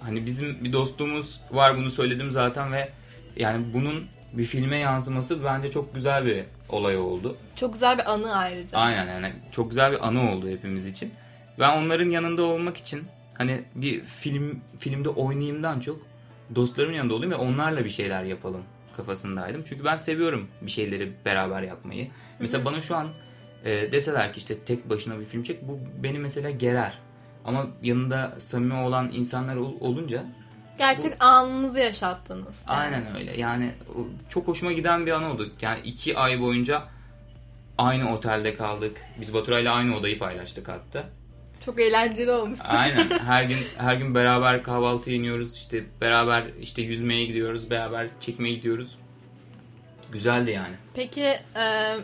hani bizim bir dostluğumuz var bunu söyledim zaten ve yani bunun bir filme yansıması bence çok güzel bir olay oldu. Çok güzel bir anı ayrıca. Aynen yani çok güzel bir anı oldu hepimiz için. Ben onların yanında olmak için hani bir film filmde oynayayımdan çok dostlarımın yanında olayım ve onlarla bir şeyler yapalım kafasındaydım. Çünkü ben seviyorum bir şeyleri beraber yapmayı. Mesela bana şu an e, deseler ki işte tek başına bir film çek bu beni mesela gerer. Ama yanında samimi olan insanlar ol- olunca Gerçek anınızı yaşattınız. Yani. Aynen öyle. Yani çok hoşuma giden bir an oldu. Yani iki ay boyunca aynı otelde kaldık. Biz Baturay'la aynı odayı paylaştık hatta. Çok eğlenceli olmuştu. Aynen. Her gün her gün beraber kahvaltı yeniyoruz. İşte beraber işte yüzmeye gidiyoruz. Beraber çekmeye gidiyoruz. Güzeldi yani. Peki e,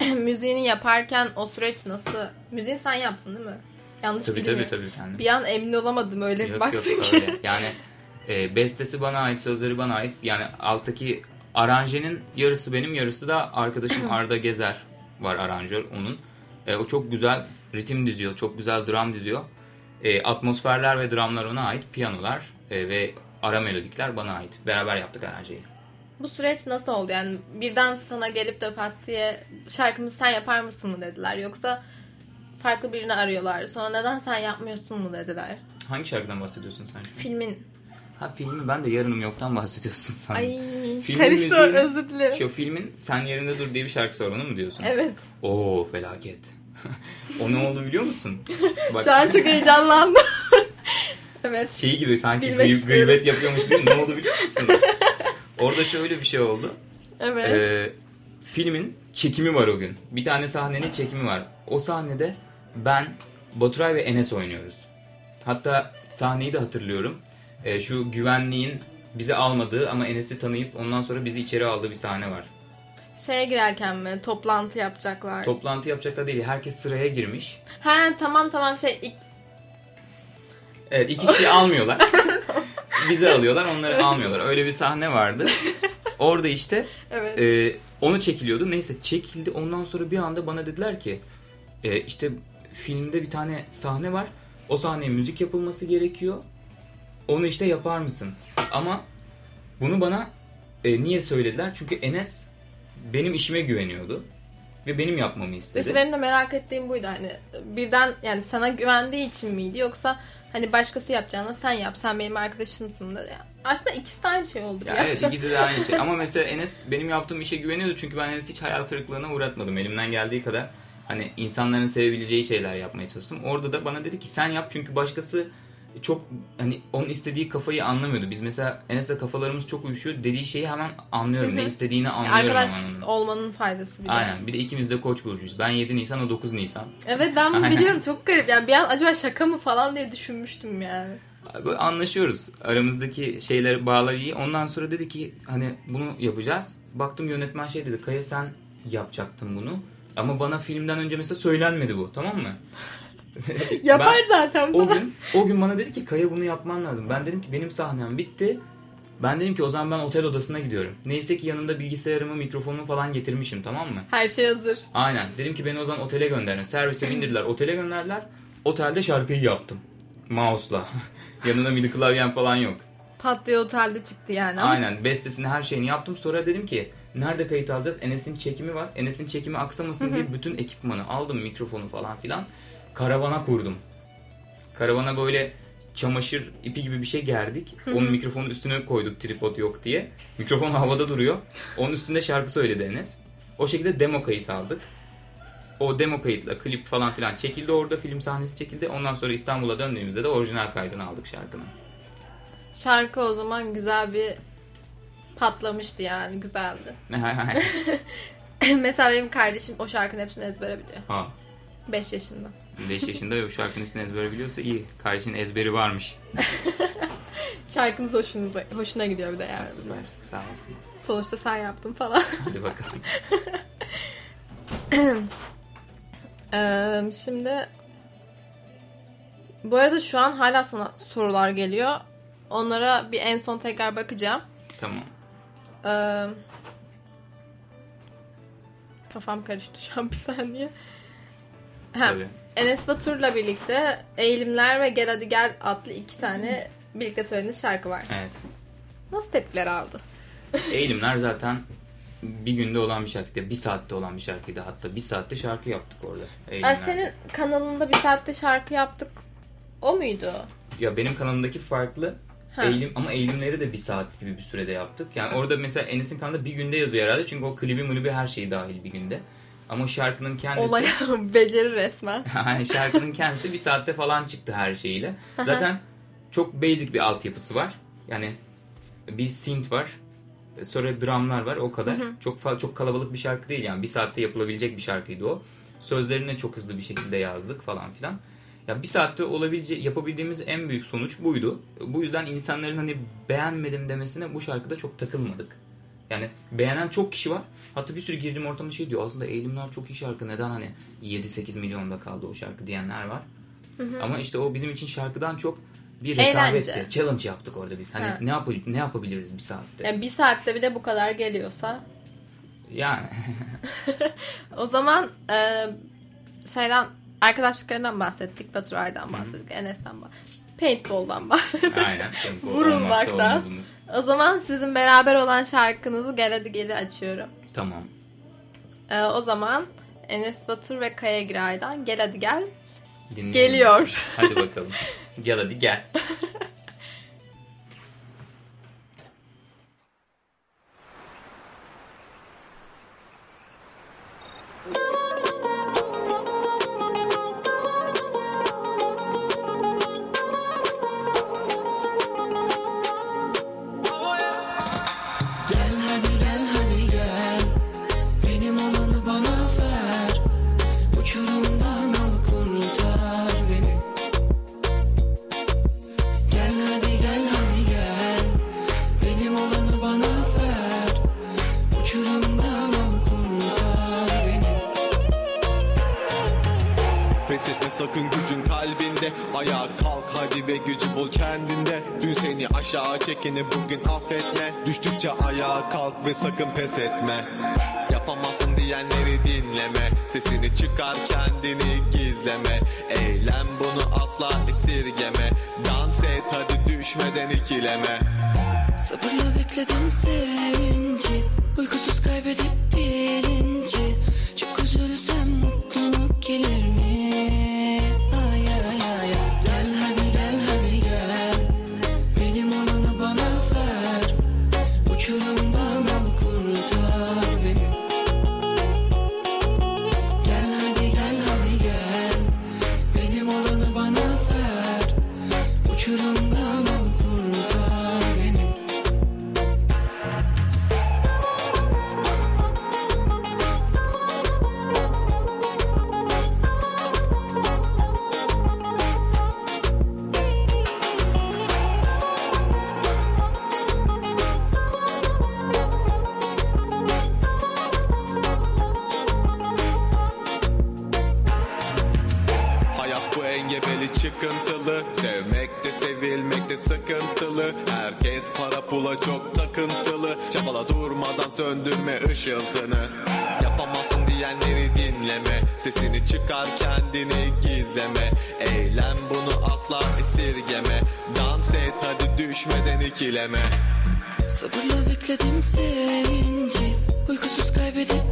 müziğini yaparken o süreç nasıl? Müziği sen yaptın değil mi? Yanlış Tabii bilmiyorum. tabii tabii kendim. Bir an emin olamadım öyle bir Yok yok baktın ki. öyle. Yani e, bestesi bana ait, sözleri bana ait. Yani alttaki aranjenin yarısı benim, yarısı da arkadaşım Arda Gezer var aranjör onun. E, o çok güzel ritim diziyor, çok güzel dram diziyor. E, atmosferler ve dramlar ona ait, piyanolar e, ve ara melodikler bana ait. Beraber yaptık aranjeyi. Bu süreç nasıl oldu? Yani birden sana gelip de pat diye şarkımızı sen yapar mısın mı dediler? Yoksa farklı birini arıyorlar. Sonra neden sen yapmıyorsun mu dediler? Hangi şarkıdan bahsediyorsun sen? Filmin. Ha filmi ben de yarınım yoktan bahsediyorsun sandım. Ay Filmin karıştı müziğini- özür dilerim. Şu filmin Sen Yerinde Dur diye bir şarkısı var onu mu diyorsun? Evet. Oo felaket. o ne oldu biliyor musun? Bak, Şu an çok heyecanlandım. evet. şey gibi sanki istiyorum. gıybet yapıyormuş gibi ne oldu biliyor musun? Orada şöyle bir şey oldu. Evet. Ee, filmin çekimi var o gün. Bir tane sahnenin çekimi var. O sahnede ben, Baturay ve Enes oynuyoruz. Hatta sahneyi de hatırlıyorum. Ee, şu güvenliğin bizi almadığı ama Enes'i tanıyıp ondan sonra bizi içeri aldığı bir sahne var. Şeye girerken mi? Toplantı yapacaklar. Toplantı yapacaklar değil. Herkes sıraya girmiş. He tamam tamam şey ilk Evet iki kişi almıyorlar. Bizi alıyorlar onları almıyorlar. Öyle bir sahne vardı. Orada işte evet. e, onu çekiliyordu. Neyse çekildi. Ondan sonra bir anda bana dediler ki e, işte filmde bir tane sahne var. O sahneye müzik yapılması gerekiyor. Onu işte yapar mısın? Ama bunu bana e, niye söylediler? Çünkü Enes benim işime güveniyordu. Ve benim yapmamı istedi. İşte benim de merak ettiğim buydu hani birden yani sana güvendiği için miydi yoksa hani başkası yapacağına sen yap sen benim arkadaşımsın da. Yani aslında ikisi de aynı şey oldu. Ya evet ikisi de aynı şey. Ama mesela Enes benim yaptığım işe güveniyordu. Çünkü ben Enes'i hiç hayal kırıklığına uğratmadım. Elimden geldiği kadar hani insanların sevebileceği şeyler yapmaya çalıştım. Orada da bana dedi ki sen yap çünkü başkası çok hani onun istediği kafayı anlamıyordu. Biz mesela Enes'le kafalarımız çok uyuşuyor. Dediği şeyi hemen anlıyorum. Hı hı. Ne istediğini anlıyorum Arkadaş hemen olmanın faydası bir de. Aynen. Bir de ikimiz de koç burcuyuz. Ben 7 Nisan, o 9 Nisan. Evet ben bunu biliyorum çok garip. Yani bir an acaba şaka mı falan diye düşünmüştüm yani. Böyle anlaşıyoruz. Aramızdaki şeyler, bağlar iyi. Ondan sonra dedi ki hani bunu yapacağız. Baktım yönetmen şey dedi. Kaya sen yapacaktın bunu. Ama bana filmden önce mesela söylenmedi bu. Tamam mı? Yapar Ben- zaten o bunu. gün o gün bana dedi ki Kaya bunu yapman lazım. Ben dedim ki benim sahnem bitti. Ben dedim ki o zaman ben otel odasına gidiyorum. Neyse ki yanımda bilgisayarımı, mikrofonumu falan getirmişim tamam mı? Her şey hazır. Aynen. Dedim ki beni o zaman otele gönderin. Servise bindirdiler. Otele gönderdiler. Otelde şarkıyı yaptım. Mouse'la. Yanında midi klavyem falan yok. Pat diye otelde çıktı yani. Ama Aynen. Bestesini her şeyini yaptım. Sonra dedim ki nerede kayıt alacağız? Enes'in çekimi var. Enes'in çekimi aksamasın diye bütün ekipmanı aldım. Mikrofonu falan filan. Karavana kurdum. Karavana böyle çamaşır ipi gibi bir şey gerdik. Onun mikrofonun üstüne koyduk tripod yok diye. Mikrofon havada duruyor. Onun üstünde şarkı söyledi Enes. O şekilde demo kayıt aldık. O demo kayıtla klip falan filan çekildi orada film sahnesi çekildi. Ondan sonra İstanbul'a döndüğümüzde de orijinal kaydını aldık şarkının. şarkı o zaman güzel bir patlamıştı yani güzeldi. Mesela benim kardeşim o şarkının hepsini ezbere biliyor. ha, 5 yaşında. 5 yaşında ve bu şarkının hepsini ezbere biliyorsa iyi. Kardeşinin ezberi varmış. Şarkınız hoşunuza, hoşuna gidiyor bir de yani. Süper. Sağ olasın. Sonuçta sen yaptın falan. Hadi bakalım. Ee, şimdi bu arada şu an hala sana sorular geliyor. Onlara bir en son tekrar bakacağım. tamam. Ee, kafam karıştı şu an bir saniye. Ha, Tabii. Enes Batur'la birlikte Eğilimler ve Gel Hadi Gel adlı iki tane birlikte söylediğiniz şarkı var. Evet. Nasıl tepkiler aldı? Eğilimler zaten bir günde olan bir şarkıydı. Bir saatte olan bir şarkıydı hatta. Bir saatte şarkı yaptık orada. Eğilimler. senin kanalında bir saatte şarkı yaptık. O muydu? Ya benim kanalımdaki farklı. Ha. Eğilim ama eğilimleri de bir saat gibi bir sürede yaptık. Yani orada mesela Enes'in kanalında bir günde yazıyor herhalde. Çünkü o klibi mulibi her şeyi dahil bir günde. Ama şarkının kendisi... Olay beceri resmen. yani şarkının kendisi bir saatte falan çıktı her şeyiyle. Zaten çok basic bir altyapısı var. Yani bir synth var. Sonra dramlar var o kadar. Çok çok kalabalık bir şarkı değil yani bir saatte yapılabilecek bir şarkıydı o. Sözlerini çok hızlı bir şekilde yazdık falan filan. Ya bir saatte olabilece yapabildiğimiz en büyük sonuç buydu. Bu yüzden insanların hani beğenmedim demesine bu şarkıda çok takılmadık. Yani beğenen çok kişi var. Hatta bir sürü girdiğim ortamda şey diyor aslında Eğilimler çok iyi şarkı neden hani 7-8 milyonda kaldı o şarkı diyenler var. Ama işte o bizim için şarkıdan çok bir rekabetti. Eğlence. Challenge yaptık orada biz. Hani Ha. ne, yap ne yapabiliriz bir saatte? Yani bir saatte bir de bu kadar geliyorsa. Yani O zaman e, şeyden arkadaşlıklarından bahsettik. Baturay'dan bahsettik. Enes'ten bahsettik. Paintball'dan bahsettik. aynen. Tempo Vurulmaktan. olmazsa olmazımız. O zaman sizin beraber olan şarkınızı Gel Hadi Gel'i açıyorum. Tamam. E, o zaman Enes Batur ve Kaya Giray'dan Gel Hadi Gel Dinleyelim. geliyor. Hadi bakalım. Gel hadi. Gel çekeni bugün affetme. Düştükçe ayağa kalk ve sakın pes etme. Yapamazsın diyenleri dinleme. Sesini çıkar kendini gizleme. Eylem bunu asla esirgeme. Dans et hadi düşmeden ikileme. Sabırla bekledim sevinci. Uykusuz kaybedip bilinci ikileme Sabırla bekledim sevinci. Uykusuz kaybedip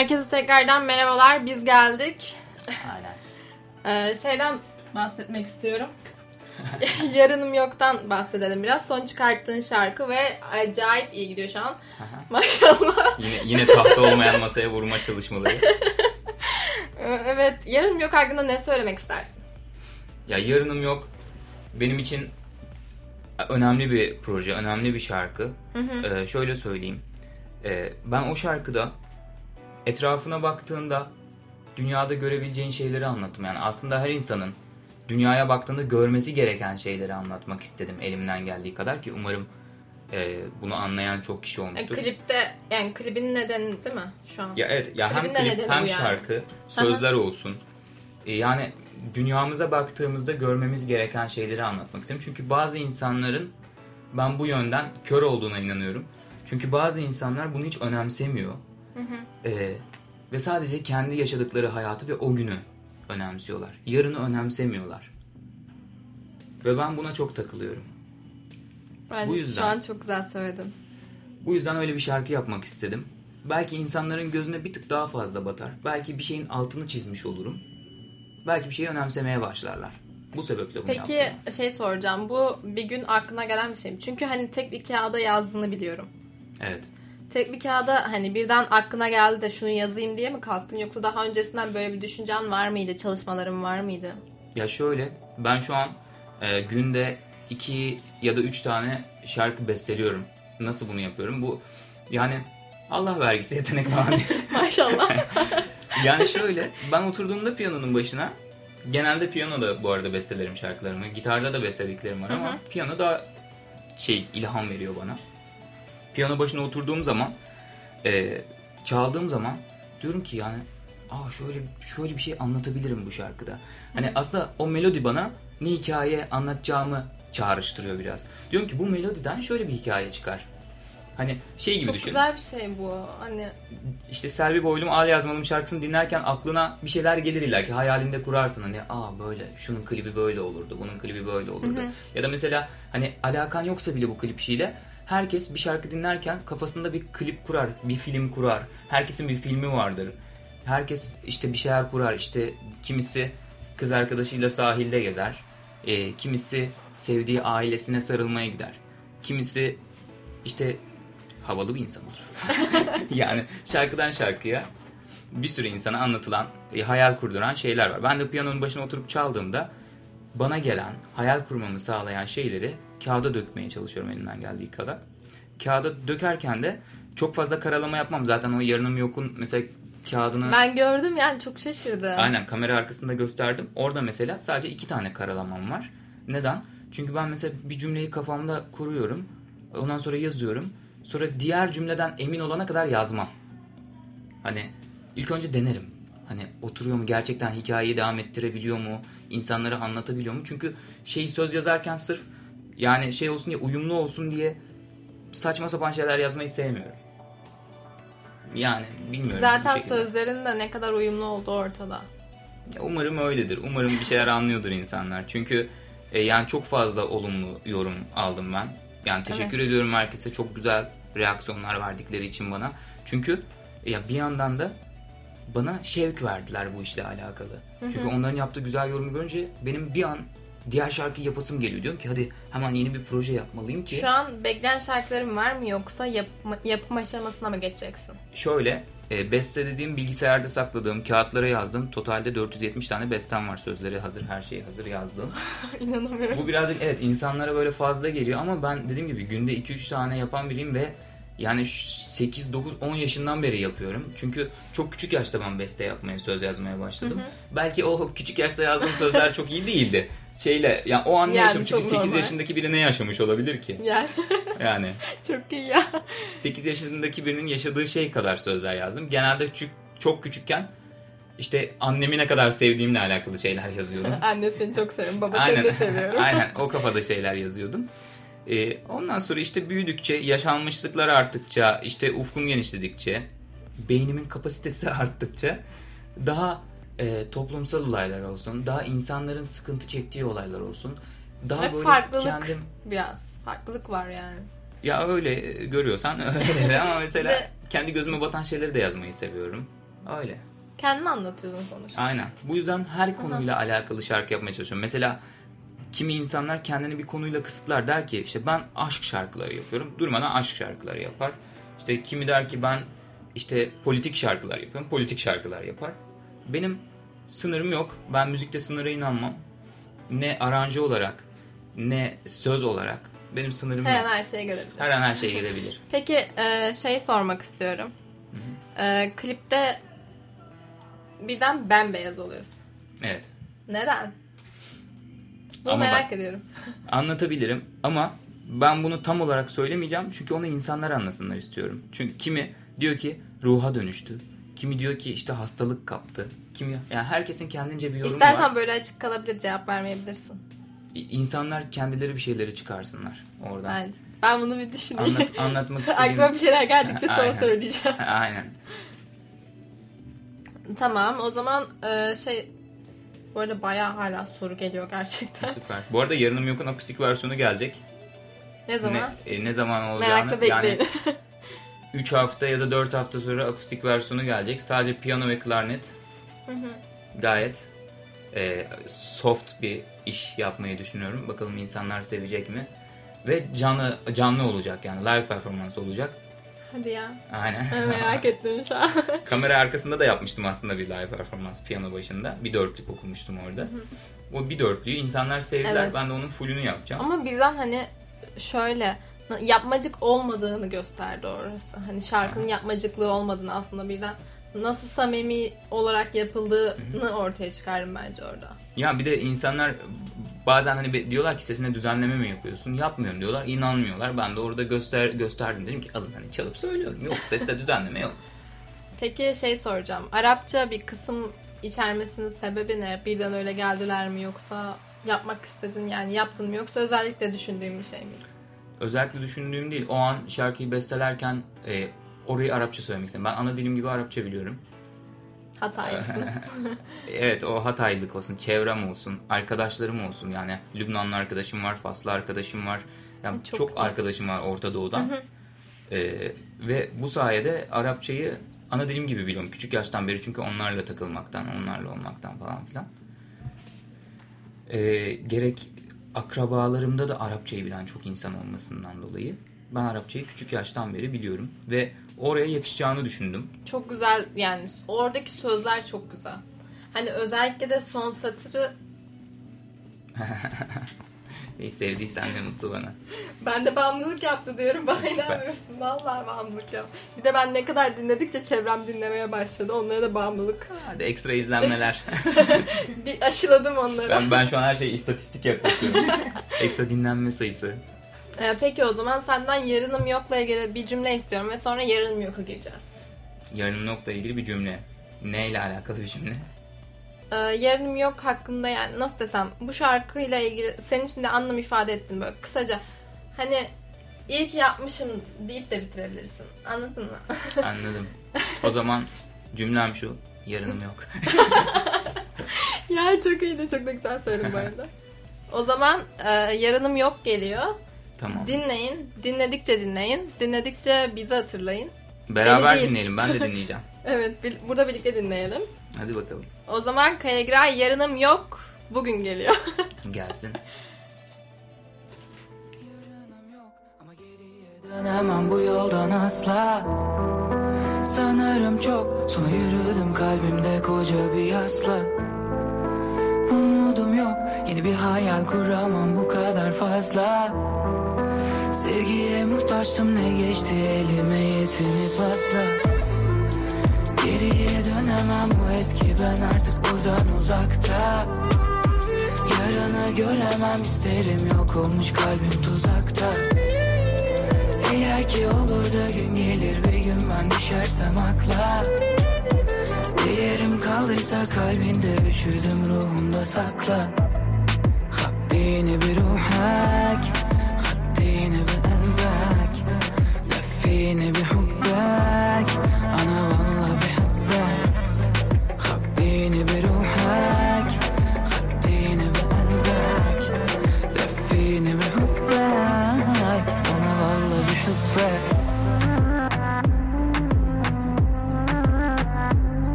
Herkese tekrardan merhabalar. Biz geldik. Ee, şeyden bahsetmek istiyorum. Yarınım yoktan bahsedelim biraz. Son çıkarttığın şarkı ve acayip iyi gidiyor şu an. Maşallah. Yine yine tahta olmayan masaya vurma çalışmaları. Ee, evet, yarınım yok hakkında ne söylemek istersin? Ya yarınım yok. Benim için önemli bir proje, önemli bir şarkı. Ee, şöyle söyleyeyim. Ee, ben o şarkıda etrafına baktığında dünyada görebileceğin şeyleri anlattım. Yani aslında her insanın dünyaya baktığında görmesi gereken şeyleri anlatmak istedim elimden geldiği kadar ki umarım e, bunu anlayan çok kişi Yani olmuştur. klipte yani klibin nedeni değil mi şu an? Ya evet ya hem Klibin klip hem bu yani. şarkı sözler olsun. E, yani dünyamıza baktığımızda görmemiz gereken şeyleri anlatmak istedim. Çünkü bazı insanların ben bu yönden kör olduğuna inanıyorum. Çünkü bazı insanlar bunu hiç önemsemiyor. E, ve sadece kendi yaşadıkları hayatı ve o günü önemsiyorlar. Yarını önemsemiyorlar. Ve ben buna çok takılıyorum. Bence Bu yüzden- şu an çok güzel söyledin. Bu yüzden öyle bir şarkı yapmak istedim. Belki insanların gözüne bir tık daha fazla batar. Belki bir şeyin altını çizmiş olurum. Belki bir şeyi önemsemeye başlarlar. Bu sebeple bunu Peki yaptım. şey soracağım. Bu bir gün aklına gelen bir şey mi? Çünkü hani tek bir kağıda yazdığını biliyorum. Evet. Tek bir kağıda hani birden aklına geldi de şunu yazayım diye mi kalktın? Yoksa daha öncesinden böyle bir düşüncen var mıydı? Çalışmaların var mıydı? Ya şöyle ben şu an e, günde iki ya da üç tane şarkı besteliyorum. Nasıl bunu yapıyorum? Bu yani Allah vergisi yetenek falan. Maşallah. Yani şöyle ben oturduğumda piyanonun başına genelde piyanoda bu arada bestelerim şarkılarımı. Gitarda da bestediklerim var ama piyano daha şey ilham veriyor bana. Piyano başına oturduğum zaman e, çaldığım zaman diyorum ki yani aa şöyle şöyle bir şey anlatabilirim bu şarkıda. Hani aslında o melodi bana ne hikaye anlatacağımı çağrıştırıyor biraz. Diyorum ki bu melodiden şöyle bir hikaye çıkar. Hani şey gibi Çok düşün. güzel bir şey bu. Hani İşte Selvi Boylum Al Yazmalım şarkısını dinlerken aklına bir şeyler gelir illa ki hayalinde kurarsın hani aa böyle şunun klibi böyle olurdu bunun klibi böyle olurdu ya da mesela hani alakan yoksa bile bu klip işiyle herkes bir şarkı dinlerken kafasında bir klip kurar bir film kurar. Herkesin bir filmi vardır. Herkes işte bir şeyler kurar. İşte kimisi kız arkadaşıyla sahilde gezer e, kimisi sevdiği ailesine sarılmaya gider kimisi işte havalı bir insan olur. Yani şarkıdan şarkıya bir sürü insana anlatılan, e, hayal kurduran şeyler var. Ben de piyanonun başına oturup çaldığımda bana gelen, hayal kurmamı sağlayan şeyleri kağıda dökmeye çalışıyorum elimden geldiği kadar. Kağıda dökerken de çok fazla karalama yapmam. Zaten o yarınım yokun mesela kağıdını ben gördüm yani çok şaşırdım. aynen kamera arkasında gösterdim. Orada mesela sadece iki tane karalamam var. Neden? Çünkü ben mesela bir cümleyi kafamda kuruyorum. Ondan sonra yazıyorum. Sonra diğer cümleden emin olana kadar yazmam. Hani ilk önce denerim. Hani oturuyor mu gerçekten hikayeyi devam ettirebiliyor mu? İnsanlara anlatabiliyor mu? Çünkü şey söz yazarken sırf yani şey olsun diye uyumlu olsun diye saçma sapan şeyler yazmayı sevmiyorum. Yani bilmiyorum. Zaten sözlerin de ne kadar uyumlu olduğu ortada. Umarım öyledir. Umarım bir şeyler anlıyordur insanlar. Çünkü e, yani çok fazla olumlu yorum aldım ben. Yani teşekkür ediyorum herkese. Çok güzel reaksiyonlar verdikleri için bana. Çünkü ya bir yandan da bana şevk verdiler bu işle alakalı. Çünkü onların yaptığı güzel yorumu görünce benim bir an diğer şarkıyı yapasım geliyor. Diyorum ki hadi hemen yeni bir proje yapmalıyım ki. Şu an bekleyen şarkıların var mı yoksa yapma, yapım aşamasına mı geçeceksin? Şöyle e, beste dediğim bilgisayarda sakladığım kağıtlara yazdım. Totalde 470 tane bestem var. Sözleri hazır, her şeyi hazır yazdım. İnanamıyorum. Bu birazcık evet insanlara böyle fazla geliyor ama ben dediğim gibi günde 2-3 tane yapan biriyim ve yani 8, 9, 10 yaşından beri yapıyorum. Çünkü çok küçük yaşta ben beste yapmaya, söz yazmaya başladım. Belki o küçük yaşta yazdığım sözler çok iyi değildi. Şeyle yani o an ne Yani yaşamış? Çünkü çok 8 normal. yaşındaki biri ne yaşamış olabilir ki? Yani Yani çok iyi ya. 8 yaşındaki birinin yaşadığı şey kadar sözler yazdım. Genelde küçük, çok küçükken işte annemi ne kadar sevdiğimle alakalı şeyler yazıyordum. Anne seni çok seviyorum. Baba seni de seviyorum. Aynen o kafada şeyler yazıyordum. Ee, ondan sonra işte büyüdükçe, yaşanmışlıklar arttıkça, işte ufkum genişledikçe, beynimin kapasitesi arttıkça daha e, toplumsal olaylar olsun, daha insanların sıkıntı çektiği olaylar olsun. Daha Ve böyle farklılık kendim biraz. Farklılık var yani. ya öyle görüyorsan öyle ama mesela Ve- kendi gözüme batan şeyleri de yazmayı seviyorum. Öyle. Kendini anlatıyordun sonuçta. Aynen. Bu yüzden her konuyla alakalı şarkı yapmaya çalışıyorum. Mesela kimi insanlar kendini bir konuyla kısıtlar der ki işte ben aşk şarkıları yapıyorum. Durmadan aşk şarkıları yapar. İşte kimi der ki ben işte politik şarkılar yapıyorum. Politik şarkılar yapar. Benim sınırım yok. Ben müzikte sınıra inanmam. Ne aranje olarak ne söz olarak benim sınırım Her an yok. her şeye gelebilir. Her an her şey gelebilir. Peki e, şey sormak istiyorum. E, klipte birden bembeyaz oluyorsun. Evet. Neden? Bunu Ama merak bak- ediyorum. Anlatabilirim ama ben bunu tam olarak söylemeyeceğim çünkü onu insanlar anlasınlar istiyorum. Çünkü kimi diyor ki ruha dönüştü. Kimi diyor ki işte hastalık kaptı. Kimi yani herkesin kendince bir yorumu İstersen var. böyle açık kalabilir cevap vermeyebilirsin. İnsanlar kendileri bir şeyleri çıkarsınlar oradan. Bence. Ben bunu bir düşüneyim. Anlat, anlatmak istediğim... Aklıma bir şeyler geldikçe sana söyleyeceğim. Aynen. Tamam o zaman e, şey bu arada bayağı hala soru geliyor gerçekten. Süper. Bu arada Yarınım Yok'un akustik versiyonu gelecek. Ne zaman? Ne, e, ne zaman olacağını Merakla bekleyin. yani 3 hafta ya da 4 hafta sonra akustik versiyonu gelecek. Sadece piyano ve klarnet. Gayet e, soft bir iş yapmayı düşünüyorum. Bakalım insanlar sevecek mi? Ve canlı canlı olacak yani live performans olacak. Hadi ya. Aynen. Ben merak ettim şu an. Kamera arkasında da yapmıştım aslında bir live performans piyano başında. Bir dörtlük okumuştum orada. O bir dörtlüğü insanlar sevdiler. Evet. Ben de onun fullünü yapacağım. Ama birden hani şöyle yapmacık olmadığını gösterdi orası. Hani şarkının yapmacıklığı olmadığını aslında birden nasıl samimi olarak yapıldığını ortaya çıkardım bence orada. Ya bir de insanlar bazen hani diyorlar ki sesine düzenleme mi yapıyorsun? Yapmıyorum diyorlar. inanmıyorlar. Ben de orada göster gösterdim dedim ki alın hani çalıp söylüyorum. Yok seste düzenleme yok. Peki şey soracağım. Arapça bir kısım içermesinin sebebi ne? Birden öyle geldiler mi yoksa yapmak istedin yani yaptın mı yoksa özellikle düşündüğün bir şey mi? Özellikle düşündüğüm değil. O an şarkıyı bestelerken e, orayı Arapça söylemek istedim. Ben ana dilim gibi Arapça biliyorum. Hataylısın. Evet o Hataylık olsun, çevrem olsun, arkadaşlarım olsun. Yani Lübnanlı arkadaşım var, Faslı arkadaşım var. Yani Çok çok, iyi. arkadaşım var Orta Doğu'dan. Ee, ve bu sayede Arapçayı ana dilim gibi biliyorum. Küçük yaştan beri çünkü onlarla takılmaktan, onlarla olmaktan falan filan. Ee, gerek akrabalarımda da Arapçayı bilen çok insan olmasından dolayı ben Arapçayı küçük yaştan beri biliyorum. Ve oraya yakışacağını düşündüm. çok güzel yani oradaki sözler çok güzel. Hani özellikle de son satırı İyi sevdiysen de mutlu bana. ben de bağımlılık yaptı diyorum bana inanmıyorsun. Vallahi bağımlılık yap. Bir de ben ne kadar dinledikçe çevrem dinlemeye başladı. Onlara da bağımlılık. Hadi ekstra izlenmeler. Bir aşıladım onları. ben ben şu an her şeyi istatistik yapıyorum. ekstra dinlenme sayısı. Ee, peki o zaman senden yarınım yokla ilgili bir cümle istiyorum ve sonra yarınım yoka gireceğiz. Yarınım nokta ilgili bir cümle. Neyle alakalı bir cümle? Ee, yarınım yok hakkında yani nasıl desem bu şarkıyla ilgili senin için de anlam ifade ettin böyle kısaca. Hani iyi ki yapmışım deyip de bitirebilirsin. Anladın mı? Anladım. O zaman cümlem şu. Yarınım yok. ya çok iyiydi çok da güzel söyledin bu arada. O zaman e, yarınım yok geliyor. tamam. Dinleyin. Dinledikçe dinleyin. Dinledikçe bizi hatırlayın. Beraber dinleyelim. Ben de dinleyeceğim. Evet bil- burada birlikte dinleyelim. Hadi bakalım. O zaman Kaya Giray yarınım yok bugün geliyor. Gelsin. Yarınım yok ama geriye dönemem bu yoldan asla Sanırım çok sonra yürüdüm kalbimde koca bir yasla Umudum yok yeni bir hayal kuramam bu kadar fazla Sevgiye muhtaçtım ne geçti elime yetinip asla Dönemem bu eski ben artık buradan uzakta. Yarını göremem isterim yok olmuş kalbim tuzakta. Eğer ki olur da gün gelir bir gün ben düşersem akla. Bir yerim kaldıysa kalbinde üşüdüm ruhumda sakla. Habbini bir ruhak Haddini bir elbek. Defini bir hubbek Ana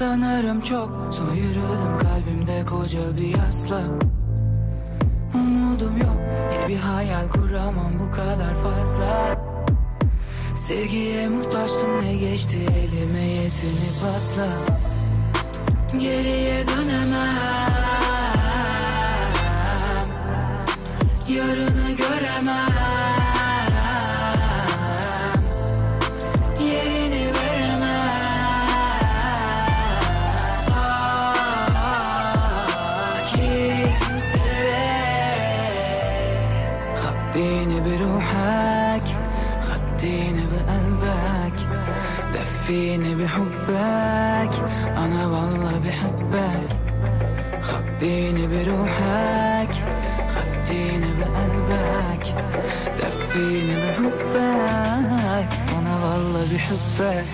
Sanırım çok Sonra yürüdüm. Kalbimde koca bir yasla Umudum yok. Yeni bir hayal kuramam bu kadar fazla. Sevgiye muhtaçtım ne geçti? Elime yetini pasla Geriye dönemem. Yarını göremem دفيني بحبك أنا والله بحبك خبيني بروحك خديني بقلبك دفيني بحبك أنا والله بحبك